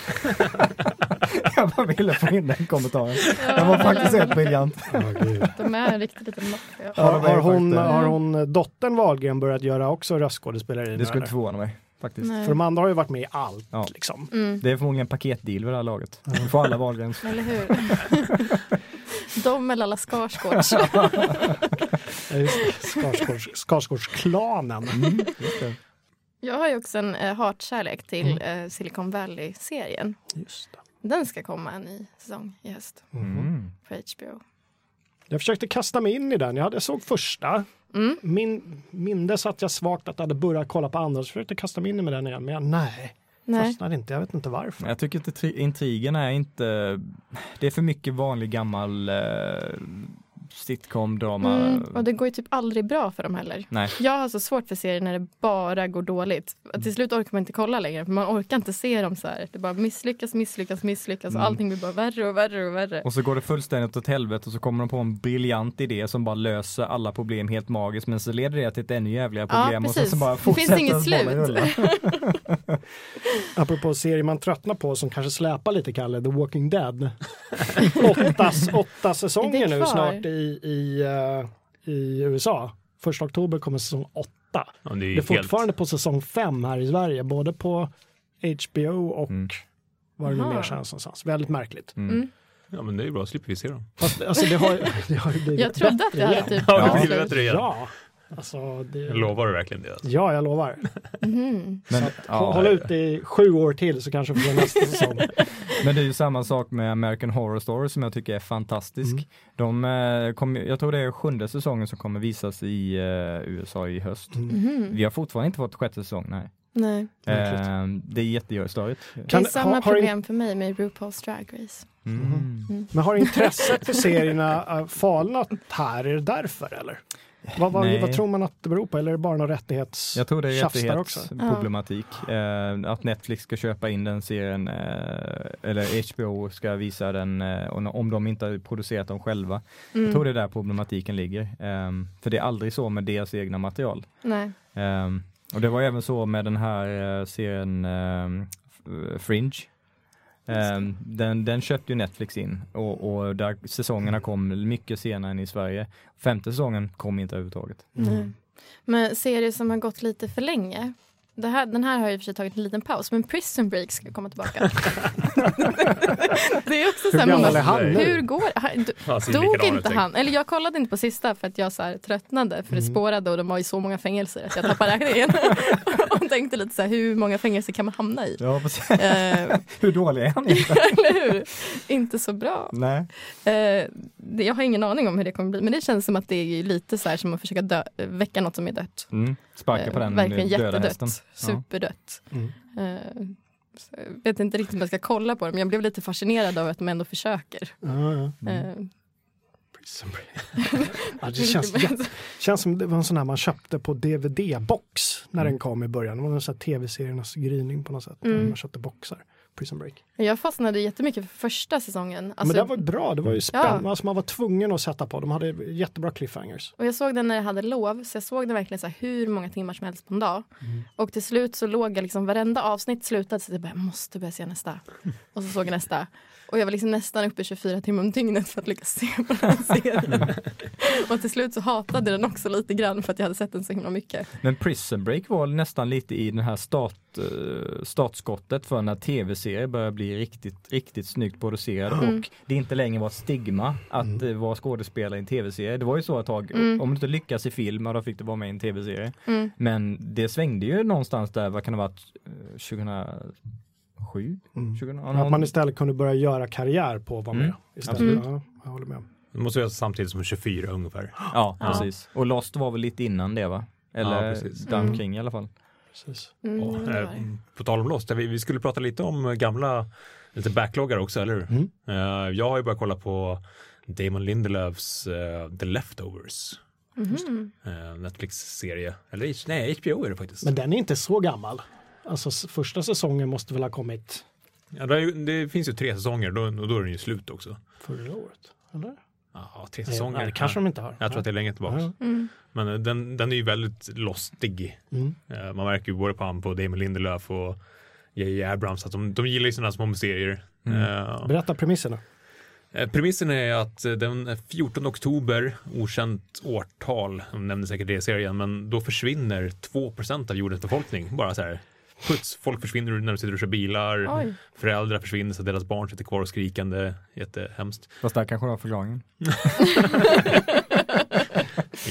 [LAUGHS] [LAUGHS] [LAUGHS] jag bara ville få in den kommentaren. Den var faktiskt helt briljant. De är en riktig liten maffia. Ja, Har, har, hon, har hon dottern Wahlgren börjat göra också röstskådespeleri? Det skulle inte förvåna mig faktiskt. Nej. För de andra har ju varit med i allt. Ja. Liksom. Mm. Det är förmodligen en paketdeal vid det här laget. Vi får alla Wahlgrens. Eller hur? [LAUGHS] De eller alla Skarsgårds. [LAUGHS] Skarsgårds, Skarsgårdsklanen. Just det. Jag har ju också en eh, hatkärlek till eh, Silicon Valley-serien. Just det. Den ska komma en ny säsong i höst Mm. på HBO. Jag försökte kasta mig in i den. Jag, hade, jag såg första. Mm. Min, mindes att jag svagt att jag hade börjat kolla på andra så försökte jag kasta mig in med den igen. Men jag, nej, Nej. fastnade inte. Jag vet inte varför. Jag tycker att tri- intrigen är inte, det är för mycket vanlig gammal eh, sitcom, drama. Mm, och det går ju typ aldrig bra för dem heller. Nej. Jag har så svårt för serier när det bara går dåligt. Att till slut orkar man inte kolla längre för man orkar inte se dem så här. Det bara misslyckas, misslyckas, misslyckas och Mm. allting blir bara värre och värre och värre. Och så går det fullständigt åt helvete och så kommer de på en briljant idé som bara löser alla problem helt magiskt men så leder det till ett ännu jävligare Ja, problem och sen så bara Det finns fortsätter inget slut. [LAUGHS] Apropå serier man tröttnar på som kanske släpar lite Kalle, The Walking Dead. [LAUGHS] åtta, åtta säsonger nu snart i, i, eh, i USA. Första oktober kommer säsong åtta. Ja, det är Det är fortfarande på säsong fem här i Sverige, både på HBO och Mm. vad det nu mer känns någonstans. Väldigt märkligt. Mm. Mm. Ja, men det är ju bra, slipper vi se dem. Fast, alltså, det, har, [LAUGHS] det har ju blivit Jag trodde att det hade typ Ja, det blir bättre igen. Ja, alltså, det, Jag lovar du verkligen det? Alltså. ja, jag lovar. Mhm. Men, ja, Håll ut i sju år till så kanske vi får nästa [LAUGHS] säsong. men det är ju samma sak med American Horror Story som jag tycker är fantastisk. Mm. De, eh, kommer- jag tror det är sjunde säsongen som kommer visas i eh, USA i höst. Mhm. Vi har fortfarande inte fått sjätte säsong, nej. Nej. Eh, det är jättestörigt. Det Kan- är samma har- har in- problem för mig med RuPaul's Drag Race. Mm. Men har intresset för serierna äh, falnat här? Är det därför eller? Vad, vad, Nej. vad tror man att det beror på? Eller är det bara någon rättighets... Jag tror det är rättighetsproblematik. Eh, att Netflix ska köpa in den serien eh, eller HBO ska visa den eh, om de inte har producerat dem själva. Mm. Jag tror det är där problematiken ligger. Eh, för det är aldrig så med deras egna material. Nej. Eh, och det var även så med den här eh, serien eh, Fringe. Eh, den, den köpte ju Netflix in och, och där säsongerna kom mycket senare än i Sverige. Femte säsongen kom inte överhuvudtaget. Nej. Men serier som har gått lite för länge. Det här, den här har och för sig tagit en liten paus, men Prison Break ska komma tillbaka. [LAUGHS] det är också så Hur här, gammal är han nu? hur går? Han- d- Han Dog inte han? Eller jag kollade inte på sista för att jag så här tröttnade för det Mm. spårade och de var i så många fängelser att jag tappade räkningen. [LAUGHS] och tänkte lite så här, hur många fängelser kan man hamna i? Ja, precis. Eh, [LAUGHS] Hur dålig är han? eller hur? Inte så bra. Nej. Eh, det, jag har ingen aning om hur det kommer bli men det känns som att det är ju lite så här som att försöka dö, väcka något som är dött. Mm. Sparka på Eh, den Verkligen jättedött. Ja. Superdött. Mm. Eh, jag vet inte riktigt om jag ska kolla på det men jag blev lite fascinerad av att de ändå försöker. Ja, ja. Mm. Eh, Prison [LAUGHS] Break. ja, det känns, jätte- känns som det var en sån här man köpte på DVD-box när Mm. den kom i början. Det var en sån här tv-seriernas gryning på något sätt. Mm. Man köpte boxar. Prison Break. jag fastnade jättemycket för första säsongen. Alltså, Men det var bra, det var ju spännande. Ja. Alltså, man var tvungen att sätta på. De hade jättebra cliffhangers. Och jag såg den när jag hade lov, så jag såg den verkligen så här hur många timmar som helst på en dag. Mm. Och till slut så låg jag liksom, varenda avsnitt slutade så jag bara, jag måste börja se nästa. Och så såg jag nästa. Och jag var liksom nästan uppe 24 timmar om dygnet för att lyckas se på den här serien. och till slut så hatade den också lite grann för att jag hade sett den så himla mycket. Men Prison Break var nästan lite i den här start, eh, startskottet för när tv-serier börjar bli riktigt, riktigt snyggt producerade Mm. och det inte längre var ett stigma att Mm. eh, vara skådespelare i en tv-serie. Det var ju så ett tag, Mm. om du inte lyckas i film, då fick du vara med i en tv-serie. Mm. Men det svängde ju någonstans där, vad kan det ha varit, eh, 2007? Mm. 2000, ja, Att man istället kunde börja göra karriär på att vara med. Mm. Istället. Absolut. Ja, jag håller med. Det måste vara samtidigt som 24 ungefär. Ja, Ja. precis. Och Lost var väl lite innan det va? Eller Ja, däromkring i alla fall. Precis. Mm, Och, eh, på tal om Lost, vi, vi skulle prata lite om gamla lite backloggar också, eller hur? Mm. Eh, jag har ju börjat kolla på Damon Lindelöfs eh, The Leftovers. Eh, Netflix-serie. Eller nej, HBO är det faktiskt. Men den är inte så gammal. Alltså första säsongen måste väl ha kommit Ja, det, det finns ju tre säsonger då, och då är den ju slut också. förra året? Eller? Ja, tre säsonger. nej, det kanske de inte har. Jag tror att det är länge tillbaka. Mm. Men eh, den, den är ju väldigt lostig. Mm. Eh, Man märker ju både på han på Damon Lindelöf och J.J. Abrams att de, de gillar ju sådana små serier. Mm. Eh, Berätta premisserna. Premissen är att den 14 oktober, okänt årtal, de nämnde säkert det i serien, men då försvinner 2% av jordens befolkning. Bara så här, puts, folk försvinner när de sitter och kör bilar, Oj. föräldrar försvinner så att deras barn sitter kvar och skrikande, jättehemskt. Fast där kanske var förklaringen. [LAUGHS] [LAUGHS]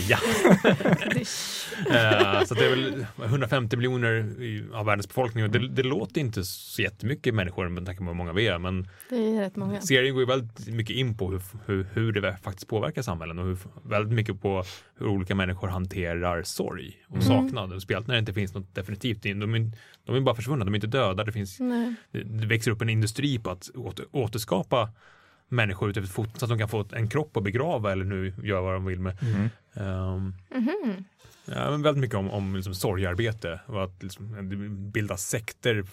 Ja. Eh, så det är väl 150 miljoner av världens befolkning och det, det låter inte så jättemycket människor med tanke på hur många vi är, men Det är rätt många. serien går ju väldigt mycket in på hur, hur, hur det faktiskt påverkar samhällen och hur, väldigt mycket på hur olika människor hanterar sorg och Mm. saknad. Och Speciellt när det inte finns något definitivt. in- De är, de är bara försvunna, de är inte döda. Det, finns, Nej. det, det växer upp en industri på att åter, återskapa människor foton så att de kan få en kropp att begrava eller nu göra vad de vill med. Mm. Ehm, Mhm. Ja, men väldigt mycket om, om liksom sorgarbete och att liksom, bilda sekter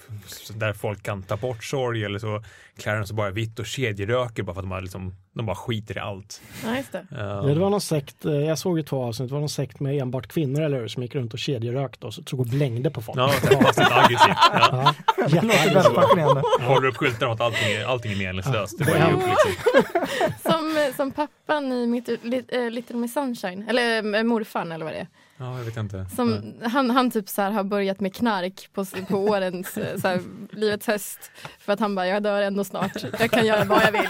där folk kan ta bort sorg eller så klär de sig bara vitt och kedjeröker bara för att de, har liksom, de bara skiter i allt. Ja, just det. Ehm, Ja, det var någon sekt, eh, jag såg ju två avsnitt, det var någon sekt med enbart kvinnor eller hur, som gick runt och kedjerökte och så tog och blängde på folk. Ja, det var passivt aggressivt. Ja. Ja, Det låter väldigt jätteaggressivt. fascinerande. Håller upp skyltar om att allting är, allting är meningslöst. Det ger upp liksom. Som, som pappan i mitt, äh, Little Miss Sunshine, eller äh, morfarn eller vad det är. Ja, jag vet inte. Som, han, han typ så här har börjat med knark på, på årens, eh, så här, livets höst. För att han bara, jag dör ändå snart. Jag kan göra vad jag vill.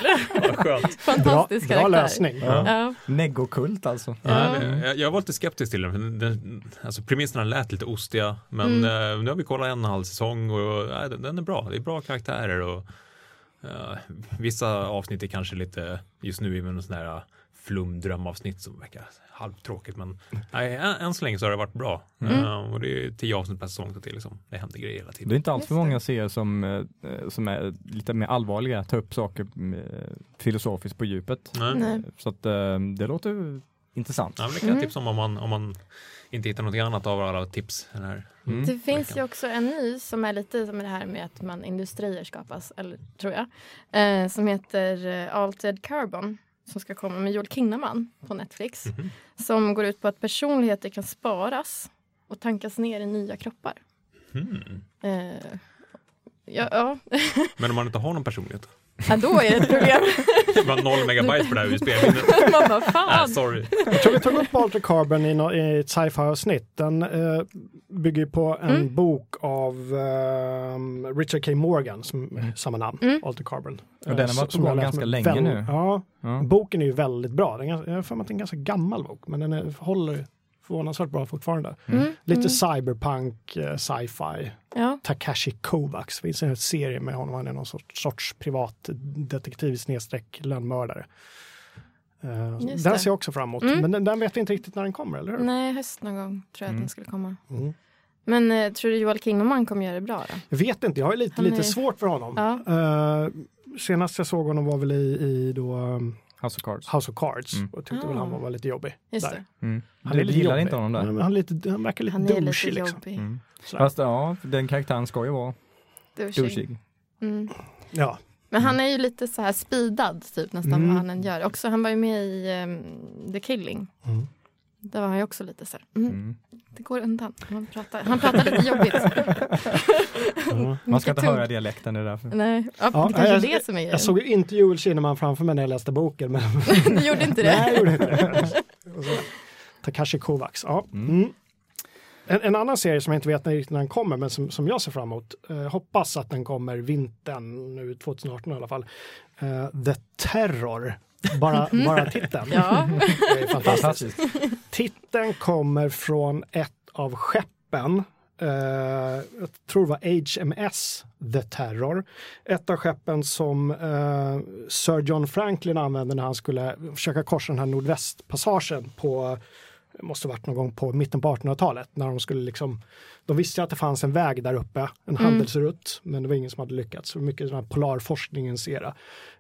Bra, Fantastisk bra karaktär. lösning. Ja. Ja. Neggokult alltså. Ja. Ja, jag, jag var lite skeptisk till den. för den alltså, premisserna lät lite ostiga. Men Mm. eh, nu har vi kollat en och en halv säsong och nej, den, den är bra. Det är bra karaktärer. Och, eh, vissa avsnitt är kanske lite, just nu är det sån här flumdrömavsnitt som verkar halvtråkigt. Men nej, än, än så länge så har det varit bra. Mm. Eh, och det är tio avsnitt per säsong. Så det, är liksom, det händer grejer hela Det är tiden. inte allt för många serier som, eh, som är lite mer allvarliga, tar upp saker eh, filosofiskt på djupet. Nej. Så att eh, det låter intressant. Ja, men det kan jag Mm. tipsa om om man, om man inte hittar något annat av alla tips. Här. Mm. Det finns ju också en ny som är lite som det här med att man industrier skapas, eller tror jag. Eh, som heter eh, Altered Carbon. Som ska komma med Joel Kinnaman på Netflix. Mhm. Som går ut på att personligheter kan sparas och tankas ner i nya kroppar. Hmm. Eh, ja, ja. Men om man inte har någon personlighet? Ja, då är det ett problem. Det var noll megabyte på det här USB-minnet. [LAUGHS] man bara, fan. sorry. Jag tror vi tog upp Walter Carbon i, ett sci-fi-avsnitt. Den eh, bygger på en Mm. bok av ehm, Richard K. Morgan, som samma namn, Mm. Walter Carbon. Och den har Eh, varit på gång ganska länge nu. Ja, Ja. boken är ju väldigt bra. Den är, jag har för mig att det är en ganska gammal bok, men den är, håller förvånansvärt bra fortfarande. Mm, Lite mm. cyberpunk, eh, sci-fi. Ja. Takashi Kovacs, det finns en serie med honom, han är någon sorts, sorts privatdetektiv snedstreck lönnmördare. Uh, Just den det. ser jag också fram emot, Mm. men den, den vet vi inte riktigt när den kommer, eller hur? Nej, höst någon gång tror jag att Mm. den skulle komma. Mm. Men eh, tror du Joel Kinnaman kommer göra det bra då? Jag vet inte, jag har lite, är- svårt för honom. Ja. Eh, senast jag såg honom var väl i, i då, um, House of Cards. House of Cards Mm. och tyckte väl Ah. han var, var lite jobbig. Just där. Mm. Han Du gillar jobbig. inte honom där? han, är lite, han verkar lite Han douchig liksom. Mm. Fast ja, den karaktären ska ju vara Douchig. Mm. Ja. Men han är ju lite så här speedad typ nästan Mm. vad han än gör. Också, han var ju med i ehm, The Killing. Mm. Där var han ju också lite så här, mm, Mm. det går undan. Han pratar, han pratar lite jobbigt. Ja. Man ska inte höra dialekten, det är därför. Nej, ja, Ja, det kanske är jag- det som är Jag såg inte Joel Kinnaman framför mig när jag läste boken. Men Du [LAUGHS] gjorde inte det? Nej, jag gjorde inte det. Takashi Kovacs. Ja. Mm. Mm. En, en annan serie som jag inte vet när den kommer, men som, som jag ser fram emot. Eh, hoppas att den kommer vintern, nu 2018 i alla fall. Eh, The Terror. Bara, bara titeln. Ja. Det är fantastiskt. [LAUGHS] Titeln kommer från ett av skeppen. eh, jag tror det var HMS The Terror. Ett av skeppen som eh, Sir John Franklin använde när han skulle försöka korsa den här nordvästpassagen på måste varit någon gång på mitten på 1800-talet när de skulle liksom de visste att det fanns en väg där uppe, en handelsrutt, men det var ingen som hade lyckats. Så mycket den här polarforskningens era.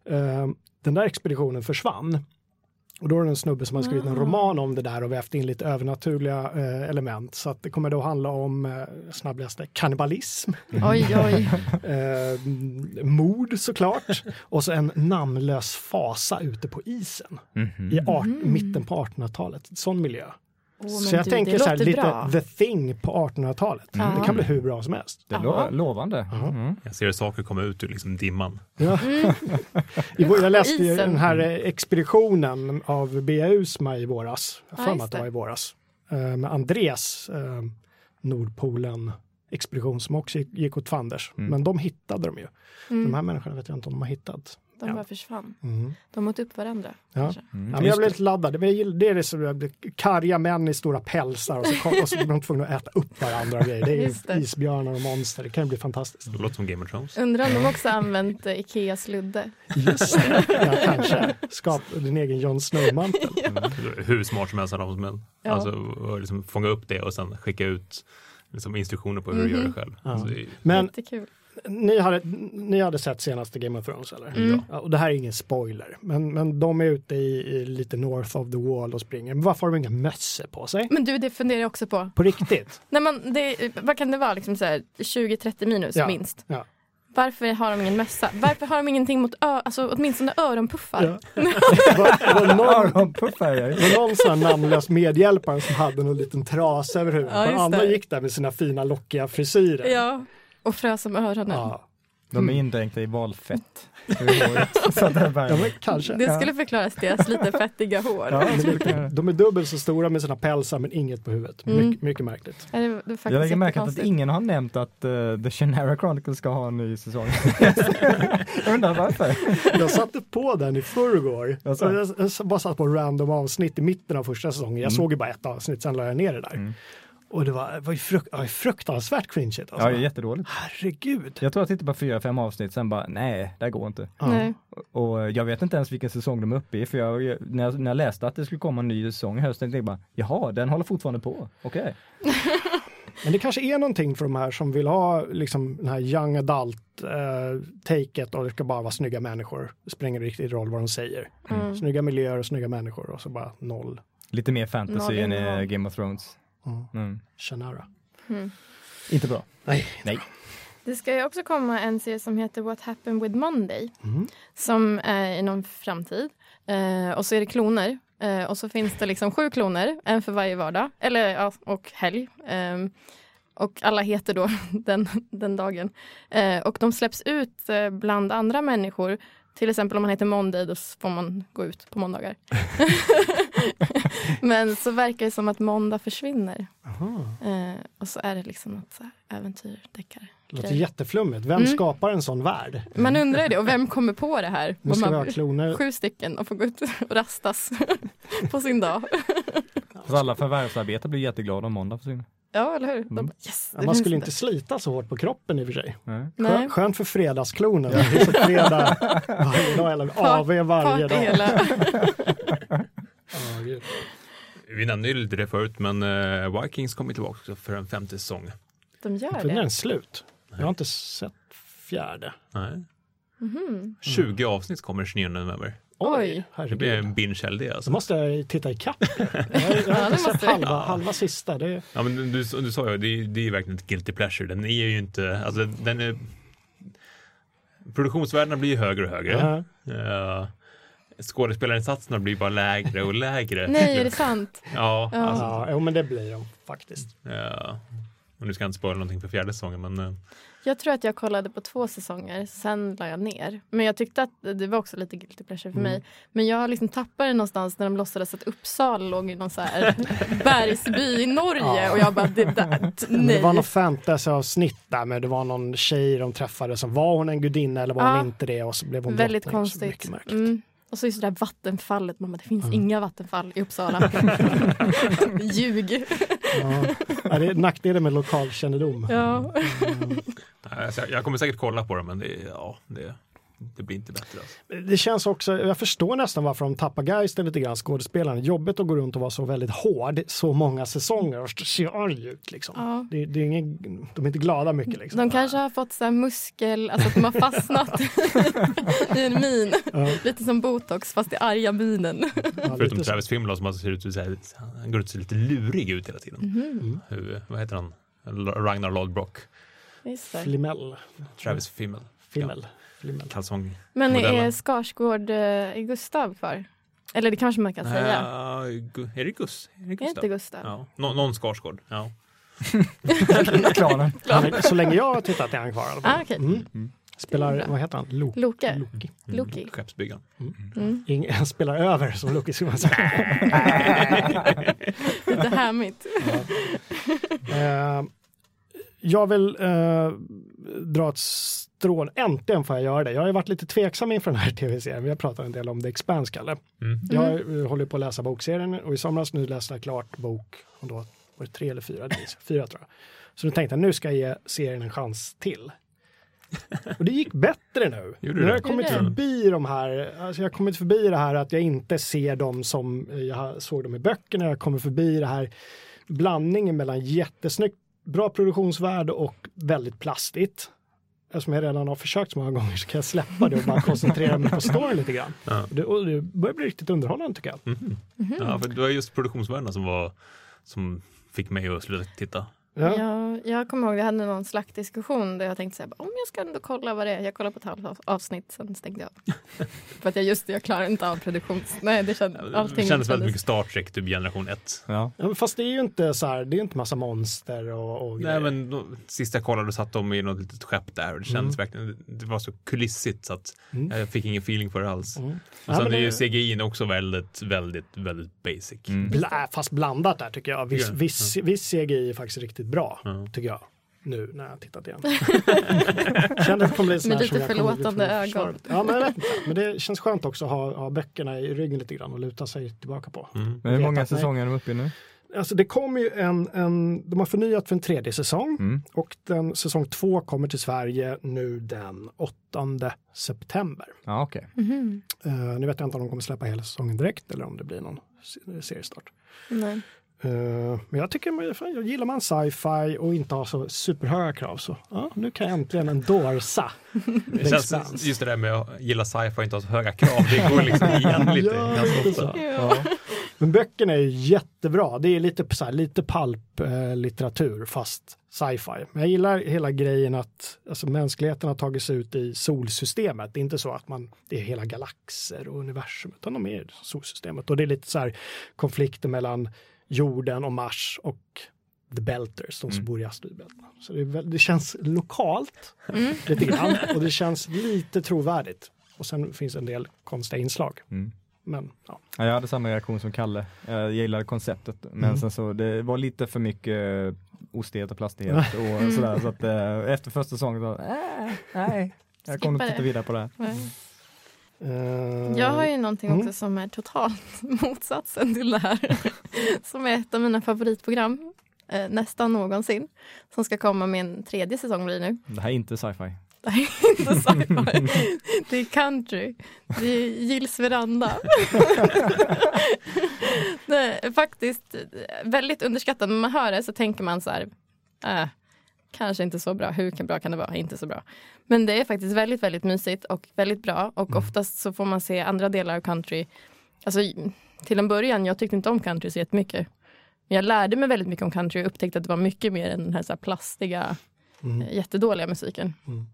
Eh, den där expeditionen försvann. Och då är det en snubbe som har skrivit en Ah. roman om det där och vävt in lite övernaturliga eh, element. Så att det kommer då handla om eh, snabbläste kannibalism, [LAUGHS] Oj, oj. [LAUGHS] eh, mord såklart och så en namnlös fasa ute på isen Mhm. i art, mitten på 1800-talet. Sån miljö. Åh, så jag du, tänker så här, lite bra. the thing på 1800-talet. Ja. Det kan bli hur bra som helst. Det är lo lovande. Mm. Jag ser saker komma ut ur liksom dimman. Ja. [LAUGHS] Vår- jag läste ju Isen. den här eh, expeditionen av B.A. Usma i våras. Jag har Ja, för mig just att det var i våras. Eh, Med Andres eh, Nordpolen expedition som också gick- åt fanders. Mm. Men de hittade de ju. De Mm, här människorna vet jag inte om de har hittat. De ja. bara försvann. Mm. De åt upp varandra. Ja. Mm. Ja, men jag blev lite laddad. Det är det, är det som blir- karga män i stora pälsar och så, kom, och så blir de tvungna att äta upp varandra. Och grejer. Det är det. isbjörnar och monster. Det kan ju bli fantastiskt. Det låter som Game of Thrones. Undrar om de också använt eh, Ikeas ludde. Just det. Ja, [LAUGHS] kanske. Skap din egen Jon Snow-mantel. Hur smart som helst av dem, men Ja. alltså, liksom fånga upp det och sen skicka ut liksom, instruktioner på hur du gör det själv. Mhm. Ja. Alltså, det är- Men Jättekul. Ni, hade, ni hade sett senaste Game of Thrones eller? Mm. Ja, och det här är ingen spoiler, men, men de är ute i, i lite north of the wall och springer. Men varför har de inga mössor på sig? Men du, det funderar jag också på. På riktigt? [LAUGHS] Nej, men det, vad kan det vara, liksom så här 20-30 minus Ja. minst? Ja. Varför har de ingen mössa? Varför har de ingenting mot ö, alltså åtminstone öronpuffar? Ja. [LAUGHS] Öronpuffar jag. det var någon sån här namnlös medhjälpare som hade någon liten trasa över huvudet. Ja, andra gick där med sina fina lockiga frisyrer. Ja, och frös om öronen. Ja. De är indränkta i valfett. [LAUGHS] Så det är bara- Ja, kanske. Det skulle förklara deras lite [LAUGHS] fettiga hår. Ja. De är dubbelt så stora med sina pälsar men inget på huvudet. Mm. Mycket, mycket märkligt. Ja, det, det Jag lägger märke till att ingen har nämnt att uh, The Shannara Chronicles ska ha en ny säsong. [LAUGHS] jag undrar varför. Jag satte på den i förrgår. Och Jag, jag bara satt på random avsnitt i mitten av första säsongen. Jag Mm. såg ju bara ett avsnitt, sen la jag ner det där. Mm. Och det var, var ju fruk ja, fruktansvärt cringeigt. Alltså. Ja, det är jättedåligt. Herregud. Jag tror jag tittade på fyra, fem avsnitt, sen bara nej, det här går inte. Ja. Nej. Och jag vet inte ens vilken säsong de är uppe i, för jag, när, jag, när jag läste att det skulle komma en ny säsong i höst, tänkte jag bara, jaha, den håller fortfarande på, okej. [LAUGHS] Men det kanske är någonting för de här som vill ha liksom den här young adult eh, och det ska bara vara snygga människor. Det spelar ingen riktig roll vad de säger. Mm. Snygga miljöer och snygga människor och så bara noll. Lite mer fantasy Noll än i. Game of Thrones. Mm. Mm. Shannara. Mm. Inte bra. Nej. Nej. Det ska ju också komma en serie som heter What happened with Monday. Mm. Som är i någon framtid. Eh, och så är det kloner. Eh, och så finns det liksom sju kloner, en för varje vardag. Eller ja, och helg. Ehm, och alla heter då [LAUGHS] den, den dagen. Eh, och de släpps ut eh, bland andra människor. Till exempel om man heter Monday då får man gå ut på måndagar. [LAUGHS] Men så verkar det som att måndag försvinner. Eh, och så är det liksom något så här äventyr, deckare. Det låter jätteflummigt. Vem Mm. skapar en sån värld? Man undrar det, och vem kommer på det här? Nu ska vi man, ha kloner. sju stycken och får gå ut och rastas [LAUGHS] på sin dag. Så alla förvärvsarbetare blir jätteglada om måndag försvinner. Ja, eller hur? De Mm. bara, yes, Ja, man skulle inte. inte slita så hårt på kroppen i och för sig. Nej. Nej. Skön, skönt för fredagsklonen. Det är så fredag [LAUGHS] varje dag eller AV varje dag. [LAUGHS] gud. Vi nämnde ju lite det förut, men eh, Vikings kommer tillbaka också för en femte säsong. De gör den det. en slut. Jag har inte sett fjärde. Nej. Mhm. 20 avsnitt kommer 29 november. Oj. Det blir herregud. en binge-LD Så alltså. måste jag titta i kapp. [LAUGHS] Jag har, jag har Ja, det inte sett måste du. halva, halva sista. Det är, Ja, men du, du sa ju, det är, det är verkligen ett guilty pleasure. Den är ju inte, alltså den är Produktionsvärdena blir ju högre och högre. Ja. Uh, skådespelarinsatserna blir bara lägre och lägre. [LAUGHS] Nej, är det sant? Ja, Ja. alltså, Ja, jo, men det blir de faktiskt. ja. Och nu ska jag inte spoila någonting för fjärde säsongen, men eh, Jag tror att jag kollade på två säsonger, sen la jag ner. Men jag tyckte att det var också lite guilty pleasure för Mm. mig. Men jag liksom tappade det någonstans när de låtsades att Uppsala låg i någon så här [LAUGHS] bergsby i Norge. Ja. Och jag bara, det där, [LAUGHS] Men det var nej. något fantasyavsnitt där, men det var någon tjej de träffade som var hon en gudinna eller var Ja. hon inte det och så blev hon Väldigt drottning. Konstigt. Mm. Och så just det där vattenfallet, mamma det finns Mm. inga vattenfall i Uppsala. [LAUGHS] Ljug. Ja. Det är nackdelen med lokalkännedom. Ja. Mm. alltså, jag- jag kommer säkert kolla på det, men det, ja, det, det blir inte bättre. Alltså. Det känns också, jag förstår nästan varför de tappar geisten lite grann, skådespelarna. Jobbigt att gå runt och vara så väldigt hård så många säsonger och se arg ut liksom. Ja. Det, det är ingen, de är inte glada mycket liksom. De kanske har fått så här muskel, alltså att de har fastnat [LAUGHS] i en min. Ja, Lite som botox fast i arga minen. ja, Förutom så. Travis Fimmel som ser ut att se- han går ut och ser lite lurig ut hela tiden. Mhm. Hur, vad heter han? Ragnar Lodbrok. Flimell. Travis Fimmel. Fimmel. Flimmel. Kalsong. Men är Skarsgård eh, Gustav kvar? Eller det kanske man kan säga. Ja, Gu- är det Gus? Är det Är Gustav? inte Gustav? Ja. Nå- någon Skarsgård. Ja. [LAUGHS] Är, så länge jag har tittat är han kvar. Ah, okej. Mm. Spelar, bra. vad heter han? Lo Loke. Loki. Mm. Loki. Skeppsbyggaren. Mm. Ing, [LAUGHS] han spelar över som Loki skulle man säga. [LAUGHS] Lite härmigt. Eh, jag vill eh, dra ett strål. Äntligen får jag göra det. Jag har ju varit lite tveksam inför den här [LAUGHS] tv-serien. Vi har pratat en del om The Expanse, Kalle. Mm. Jag eh, håller på att läsa bokserien och i somras nu läste jag klart bok, och då var det tre eller fyra, fyra tror jag. Så nu tänkte jag nu ska jag ge serien en chans till. [LAUGHS] Och det gick bättre nu. Gjorde Nu har jag kommit förbi de här, alltså jag har kommit förbi det här att jag inte ser dem som jag såg dem i böckerna. Jag kommit förbi det här blandningen mellan jättesnyggt, bra produktionsvärde och väldigt plastigt. eftersom jag redan har försökt så många gånger så kan jag släppa det och bara koncentrera mig på storyn lite grann. Ja. Det, och det börjar bli riktigt underhållande tycker jag. Mhm. Ja, för det var just produktionsvärdena som var som fick mig att sluta titta. Ja. Ja, jag kommer ihåg vi hade någon slaktdiskussion där jag tänkte så här, om jag ska ändå kolla vad det är. Jag kollade på ett halvt av- avsnitt, sen stängde jag. [LAUGHS] För att jag just jag klarar inte av produktions... Nej, det kändes, Det kändes väldigt mycket Star Trek, typ generation 1. Ja. Ja, fast det är ju inte så här, det är inte massa monster och, och Nej, grejer. men då, sist jag kollade satt de i något litet skepp där och det kändes verkligen, det var så kulissigt så att Mm. jag fick ingen feeling för det alls. Mm. Och Ja, sen men är ju CGI också väldigt, väldigt, väldigt basic. Mm. Bla, fast blandat där tycker jag. Viss, viss, viss CGI är faktiskt riktigt bra, Ja. tycker jag. Nu när jag har tittat igen. [LAUGHS] Kände att det kommer bli sån Med lite förlåtande ögon. Ja, men jag vet inte. Men det känns skönt också att ha, ha böckerna i ryggen lite grann och luta sig tillbaka på. Mm. Men hur många säsonger är de uppe i nu? Alltså det kommer ju en, en, de har förnyat för en tredje säsong Mm. och den säsong två kommer till Sverige nu den 8 september. Ja, okej. Mhm. Uh, nu vet jag inte om de kommer släppa hela säsongen direkt eller om det blir någon se- seriestart. Nej. Eh, men jag tycker, man- fan, jag gillar man sci-fi och inte har så superhöga krav så ja, nu kan jag äntligen endorsa. [LAUGHS] Det känns, just det där med att gilla sci-fi och inte ha så höga krav, det går liksom [LAUGHS] igen lite Ja, ganska ofta. så. Ja. Men böckerna är ju jättebra. Det är lite, så här, lite palp-litteratur fast sci-fi. Men jag gillar hela grejen att alltså, mänskligheten har tagit sig ut i solsystemet. Det är inte så att man, det är hela galaxer och universum, utan de är i solsystemet. Och det är lite så här konflikter mellan jorden och Mars och The Belters, de som Mm. bor i asteroidbältena. Så det, väl, det känns lokalt Mm. lite grann [LAUGHS] och det känns lite trovärdigt. Och sen finns en del konstiga inslag. Mm. Men ja, Ja, jag hade samma reaktion som Kalle. Jag gillade konceptet, men Mm. sen så det var lite för mycket eh, ostighet och plastighet [LAUGHS] och sådär. Så att eh, efter första säsongen så, äh, nej, jag kommer inte titta vidare på det. Nej. Eh, Jag har ju någonting Mm. också som är totalt [LAUGHS] motsatsen till det här. [LAUGHS] Som är ett av mina favoritprogram eh, nästan någonsin. Som ska komma med en tredje säsong blir nu. Det här är inte sci-fi. Det här är inte sci-fi. [LAUGHS] Det är country. Det är Gills veranda. Det är faktiskt väldigt underskattat. När man hör det så tänker man så här, äh, kanske inte så bra. Hur kan- bra kan det vara? Inte så bra. Men det är faktiskt väldigt, väldigt mysigt och väldigt bra. Och oftast så får man se andra delar av country. Alltså till en början, jag tyckte inte om country så jättemycket. Men jag lärde mig väldigt mycket om country och upptäckte att det var mycket mer än den här, så här plastiga, Mm. eh, jättedåliga musiken. Mm.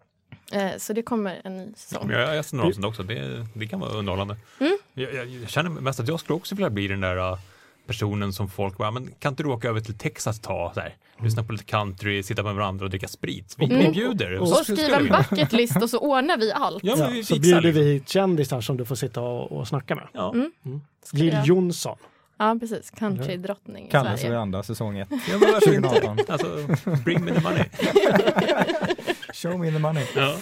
Eh, så det kommer en ny säsong. Men jag jag har sett några avsnitt också, det, det kan vara underhållande. Mm. Jag, jag, jag känner mest att jag skulle också vilja bli den där uh, personen som folk bara, men kan inte du åka över till Texas tag, så här, lyssna på lite country, sitta med varandra och dricka sprit? Vi, Mm. vi bjuder. Och Så Och skriva en bucket list och så ordnar vi allt. Ja, men Ja, vi så bjuder liksom. vi hit kändisar som du får sitta och, och snacka med. Ja. Mm. Jill Ja. Jonsson. Ja, precis. Countrydrottning i Kalles Sverige. veranda säsong 1. Ja, men varför inte? 2018. [LAUGHS] Alltså, bring me the money. [LAUGHS] Show me the money. Ja.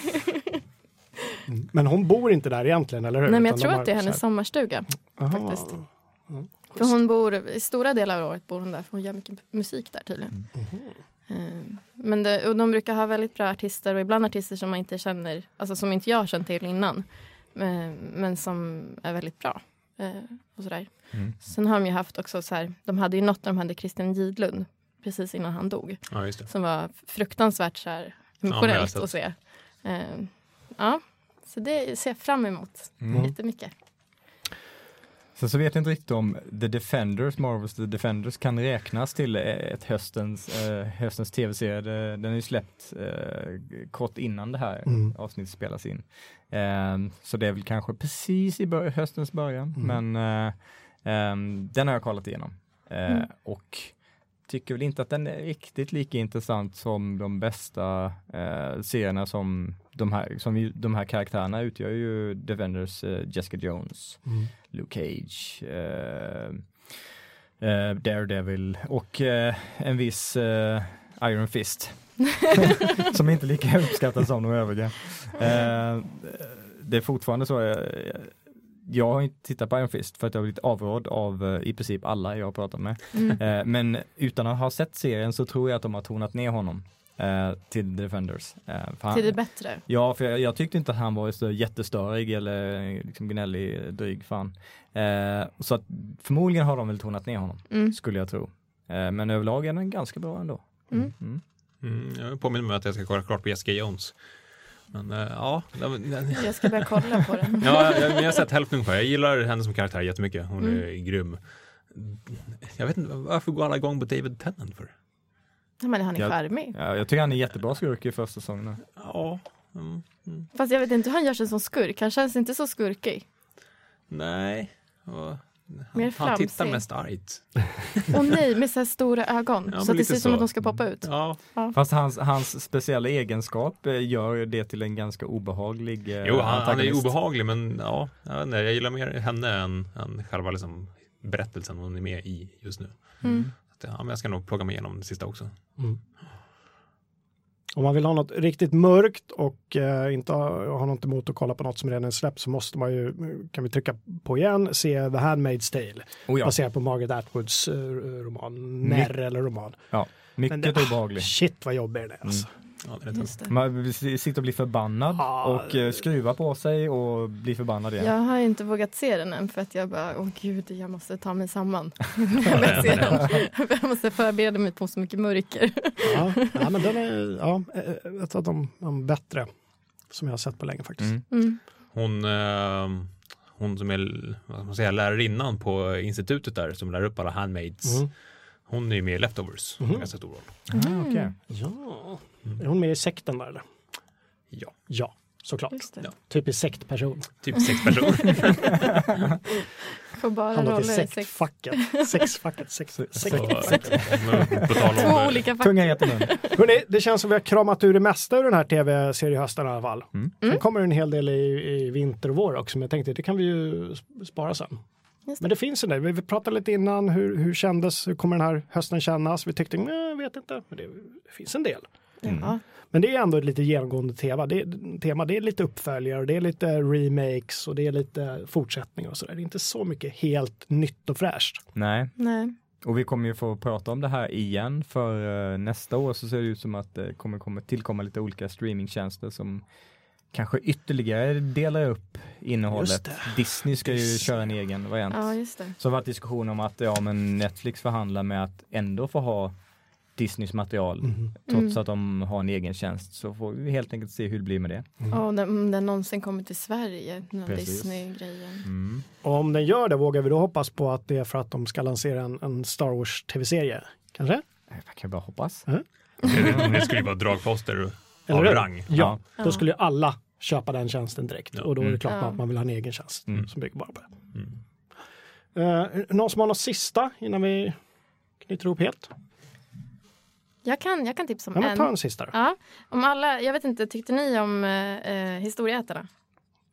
Men hon bor inte där egentligen, eller hur? Nej, men jag Utan tror de att det är hennes sommarstuga. Aha. faktiskt. För hon bor, i stora delar av året bor hon där, för hon gör mycket musik där tydligen. Eh, Men det, och de brukar ha väldigt bra artister och ibland artister som man inte känner, alltså som inte jag har känt till innan. Eh, Men som är väldigt bra. Eh, Och sådär. Mm. Sen har de ju haft också så här, de hade ju något de hade Christian Gidlund precis innan han dog. ja. Som var fruktansvärt så här emotionellt sett. att se. Ja, så det ser jag fram emot Mm. jättemycket. Sen så vet jag inte riktigt om The Defenders, Marvels The Defenders kan räknas till eh, ett höstens, eh, höstens tv-serie. Den är ju släppt eh, kort innan det här Mm. avsnittet spelas in. Eh, så det är väl kanske precis i bör- höstens början, Mm. men eh, ehm, den har jag kollat igenom. Eh, Mm. Och tycker väl inte att den är riktigt lika intressant som de bästa eh, serierna som de här, som de här karaktärerna utgör ju Defenders, eh, Jessica Jones. Mm. Luke Cage, eh, eh, Daredevil och eh, en viss Iron Fist. [LAUGHS] som inte lika uppskattad som de övriga. Det är fortfarande så, jag har inte tittat på Iron Fist för att jag har blivit avrådd av i princip alla jag har pratat med. Mm. Men utan att ha sett serien så tror jag att de har tonat ner honom eh, till Defenders. Eh, Till det bättre. Ja, för jag, jag tyckte inte att han var så jättestörig eller liksom gnällig, dryg fan. Eh, så att förmodligen har de väl tonat ner honom, Mm. skulle jag tro. Eh, men överlag är den ganska bra ändå. Mm. Mm. Mm, jag påminner mig att jag ska kolla klart på Jessica Jones. Men eh, ja, [LAUGHS] Jag ska börja kolla på den. [LAUGHS] ja jag, jag har sett hälften ungefär. Jag gillar henne som karaktär jättemycket. Hon är Mm. grym. Jag vet inte, varför går alla igång på David Tennant för? Men han är Ja. charmig. Ja, jag tycker han är jättebra skurk i första säsongen. Ja, mm, mm. Fast jag vet inte hur han gör sig som skurk. Han känns inte så skurkig. nej. Och, Mer han, han tittar mest argt. Och nej, med så här stora ögon. Ja, så att det ser ut som att de ska poppa ut. Ja, Fast hans, hans speciella egenskap eh, gör det till en ganska obehaglig eh, jo, han, han är obehaglig men ja, jag, inte, jag gillar mer henne än, än själva liksom, berättelsen hon är med i just nu. Mm. Att, ja, men jag ska nog plocka mig igenom det sista också. Om man vill ha något riktigt mörkt och eh, inte ha, ha något emot att kolla på något som redan är släppt så måste man ju, kan vi trycka på igen, se The Handmaid's Tale. Oh, ja. Baserat på Margaret Atwoods eh, roman, Nerr eller roman. ja, mycket obehaglig. Shit vad jobbig den är alltså. Ja, Just det. Man sitter och blir förbannad Ja. och eh, skruvar på sig och blir förbannad igen. Jag har inte vågat se den än för att jag bara, åh gud, jag måste ta mig samman. [LAUGHS] [LAUGHS] jag, vill se den. [LAUGHS] jag måste förbereda mig på så mycket mörker. Ja, ja, men den är ja, eh, ett av de, de bättre som jag har sett på länge faktiskt. Mm. Mm. Hon, eh, hon som är vad ska man säga, lärarinnan på institutet där som lär upp alla handmaids. Mm. Hon är ju med i Leftovers. Ganska stor roll. Ah, okej. Ja, är hon med i sekten där eller? Ja, Ja, såklart. Ja. Typisk sektperson. typ sex personer. Får bara till i sex. sektfacket. Sexfacket. Tal om, Två olika fack. Tunga. Hörrni, det känns som vi har kramat ur det mesta ur den här tv-seriehösten i alla fall. Mm. Sen kommer en hel del i, i vinter och vår också, men jag tänkte det kan vi ju sp- spara sen. Det. Men det finns en del. Vi pratade lite innan, hur, hur kändes, hur kommer den här hösten kännas? Vi tyckte, nej, jag vet inte, men det finns en del. Ja. Men det är ändå ett lite genomgående tema. Det, är- tema. det är lite uppföljare och det är lite remakes och det är lite fortsättningar och sådär. Det är inte så mycket helt nytt och fräscht. Nej, Nej. och vi kommer ju få prata om det här igen för eh, nästa år så ser det ut som att det kommer komma tillkomma lite olika streamingtjänster som kanske ytterligare delar upp Just innehållet. det. Disney ska ju Disney. köra en egen variant. Ja, just det. Så har det varit diskussion om att ja, men Netflix förhandlar med att ändå få ha Disneys material Mhm. trots Mm. att de har en egen tjänst så får vi helt enkelt se hur det blir med det. Mm. Den, om den någonsin kommer till Sverige, den. Disney-grejen. Mm. Och om den gör det, vågar vi då hoppas på att det är för att de ska lansera en, en Star Wars tv-serie? Kanske? Jag kan bara hoppas. [LAUGHS] det, det skulle ju vara dragposter av rang. Ja, Ja. då skulle ju alla köpa den tjänsten direkt. Ja. Och då är det Mm. klart Ja. att man vill ha en egen tjänst Mm. som bygger bara på det. Mm. Uh, någon som har något sista innan vi knyter ihop helt? Jag kan, jag kan tipsa om Ja, men ta en. en sista då. Ja, om alla, jag vet inte, tyckte ni om eh, eh, Historieätarna?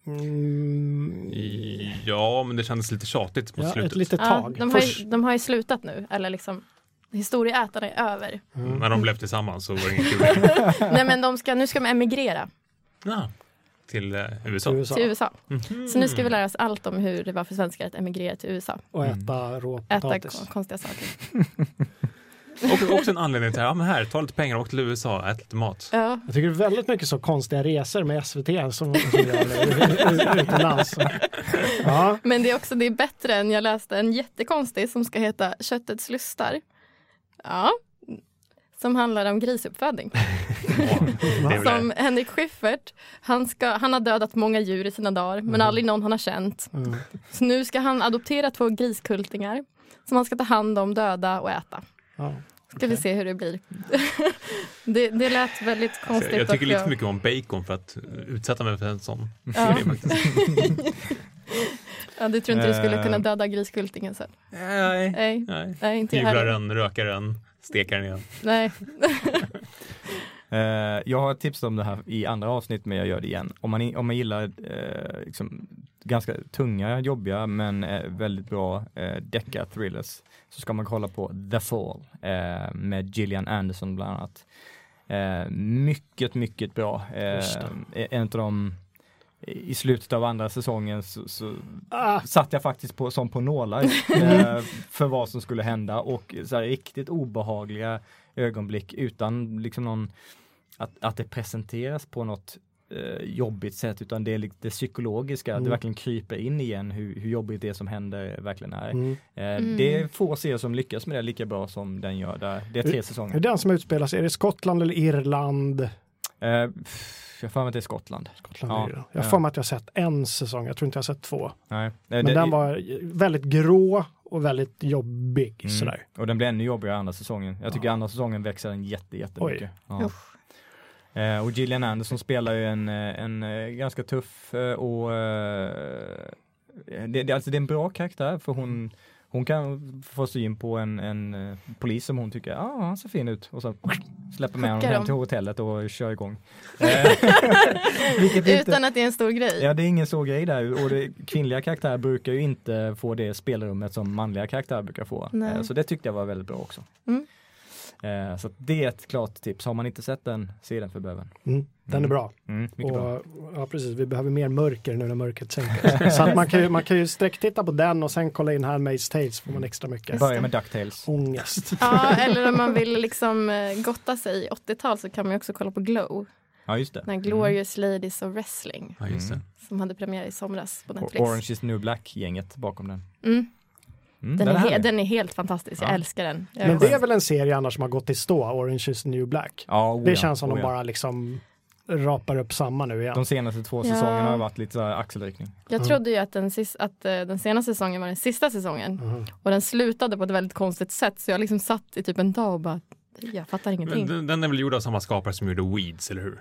Mm, Ja, men det kändes lite tjatigt mot ja, slutet. ett litet Ja, tag. de, har ju, de har ju slutat nu, eller liksom Historieätarna är över. Mm. När de blev tillsammans så var det inget kul. [LAUGHS] Nej men de ska, nu ska de emigrera Ja, till eh, USA. till USA till USA. Mhm. Så nu ska vi lära oss allt om hur det var för svenskar att emigrera till USA. och äta rå Äta potatis. kon- konstiga saker. [LAUGHS] Och också en anledning till, ja men här, ta lite pengar och åk till USA, ät lite mat. Ja, Jag tycker det är väldigt mycket så konstiga resor med SVT som, som gör utomlands. Ja, men det är också det är bättre än jag läste en jättekonstig som ska heta Köttets lustar. Ja, som handlar om grisuppfödning. [LAUGHS] Ja, Som Henrik Schyffert, han, ska, han har dödat många djur i sina dagar men aldrig någon han har känt. mm. Så nu ska han adoptera två griskultingar som han ska ta hand om, döda och äta. Ja. Ska vi se hur det blir. [LAUGHS] det, det lät väldigt Så konstigt. jag, jag tycker lite för mycket om bacon för att utsätta mig för en sån Ja. [LAUGHS] [LAUGHS] Ja, du tror inte du skulle Eh. kunna döda griskultingen sen? Nej, Nej, nej. nej inte jag den, rökar den, steker den igen. Nej. Eh, jag har tipsat om det här i andra avsnitt men jag gör det igen. Om man, om man gillar eh, liksom, ganska tunga, jobbiga men eh, väldigt bra eh, decka-thrillers så ska man kolla på The Fall eh, med Gillian Anderson bland annat. Eh, mycket, mycket bra. Eh, en av de i slutet av andra säsongen så, så Ah, satt jag faktiskt på, som på nålar [LAUGHS] eh, för vad som skulle hända och så här, riktigt obehagliga ögonblick utan liksom någon att, att det presenteras på något eh, jobbigt sätt utan det är lite det psykologiska, Mm. det verkligen kryper in igen hur, hur jobbigt det som händer verkligen är. mm. Eh, Mm. Det är få serier som lyckas med det lika bra som den gör där. Det är tre säsonger. den som utspelas, är det Skottland eller Irland? Eh, jag har för mig att det är Skottland. Skottland Ja, är. Jag har ja. för mig att jag har sett en säsong, jag tror inte jag har sett två. Nej. Eh, Men det- den var väldigt grå och väldigt jobbig Mm. sådär. Och den blir ännu jobbigare andra säsongen. Jag tycker Ja. andra säsongen växer den jätte, jättemycket. Ja. Eh, och Gillian Anderson spelar ju en, eh, en eh, ganska tuff och det, det, alltså det är en bra karaktär för hon, hon kan få syn på en, en polis som hon tycker, ja ah, han ser fin ut och så släpper med honom hem till hotellet och kör igång. [LAUGHS] [LAUGHS] Vilket inte, Utan att det är en stor grej. Ja, det är ingen så grej där och det, kvinnliga karaktärer brukar ju inte få det spelrummet som manliga karaktärer brukar få. Nej. Så det tyckte jag var väldigt bra också. Mm. Eh, Så det är ett klart tips. Har man inte sett den, se den för böven. Mm. Den är Mm. bra. Mm, mycket bra. Och, ja, precis. Vi behöver mer mörker nu när mörkret sänker. [LAUGHS] så att man kan ju, man kan ju sträcktitta på den och sen kolla in Handmaid's Tale så får man extra mycket Börja med DuckTales. ångest. Ja, eller om man vill liksom eh, gotta sig i 80-tal så kan man ju också kolla på Glow. Ja, just det. Den här Glorious Ladies of Wrestling Ja, just det. Mm. som hade premiär i somras på Och Netflix. Orange is new black-gänget bakom den. Mm. Mm, Den, är he- härlig. den är helt fantastisk, jag Ja. älskar den. Jag Men det är väl en serie annars som har gått i stå, Orange is the new black. Ja, oh Det ja, känns som oh de ja. bara liksom rapar upp samma nu igen. De senaste två Ja. säsongerna har varit lite så axelryckning. Jag Mm. trodde ju att den, sis- att eh, den senaste säsongen var den sista säsongen Mhm. och den slutade på ett väldigt konstigt sätt så jag liksom satt i typ en dag och bara jag fattar ingenting. den, den är väl gjord av samma skapare som gjorde Weeds, eller hur?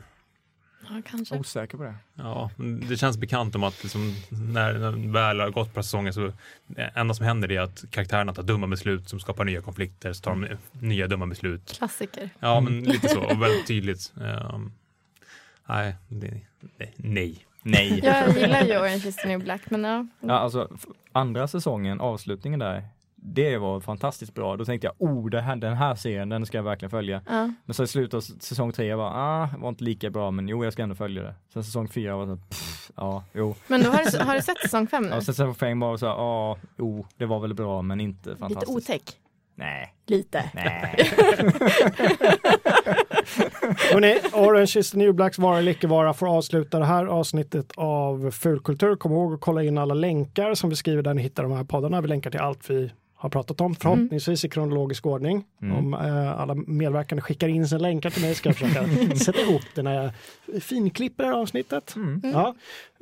Ja, kanske. Osäker på det. Ja, det känns bekant om att liksom, när den väl har gått på säsongen så det enda som händer är att karaktärerna tar dumma beslut som skapar nya konflikter, så tar de nya dumma beslut. Klassiker. Ja, men lite så, och väldigt tydligt. Um, nej, det, nej. Nej. Jag gillar ju Orange is the new black men ja. Ja, alltså andra säsongen, avslutningen där, det var fantastiskt bra. Då tänkte jag, oh, det här, den här serien, den ska jag verkligen följa. ja. Men så i slutet av säsong tre, jag bara, ah, var inte lika bra, men jo, jag ska ändå följa det. Sen säsong fyra var så, pff, ja, jo. Men då har du, har du sett säsong fem [LAUGHS] nu? Ja, sen säsong fem var så, ja, ah, jo, det var väl bra, men inte Lite fantastiskt. otäck. Nej, Lite. nej. [LAUGHS] Hörrni, Orange is the new blacks vara eller icke vara får avsluta det här avsnittet av Fulkultur. Kom ihåg att kolla in alla länkar som vi skriver där ni hittar de här poddarna. Vi länkar till allt vi har pratat om, förhoppningsvis i kronologisk ordning. Mm. Om eh, alla medverkande skickar in sina länkar till mig ska jag försöka [LAUGHS] sätta ihop det när jag finklipper det här avsnittet. Mm. Ja.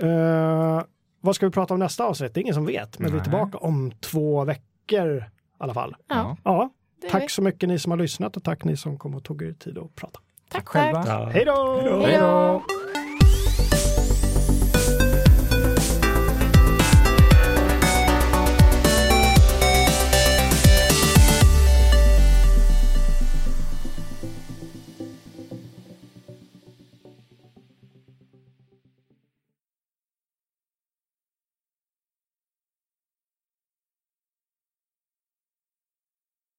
Eh, vad ska vi prata om nästa avsnitt? Det är ingen som vet, men vi är Nej. tillbaka om två veckor i alla fall. Ja, Ja, tack så mycket ni som har lyssnat och tack ni som kom och tog er tid att prata. Tack själva. själva. Hej då! Hej då!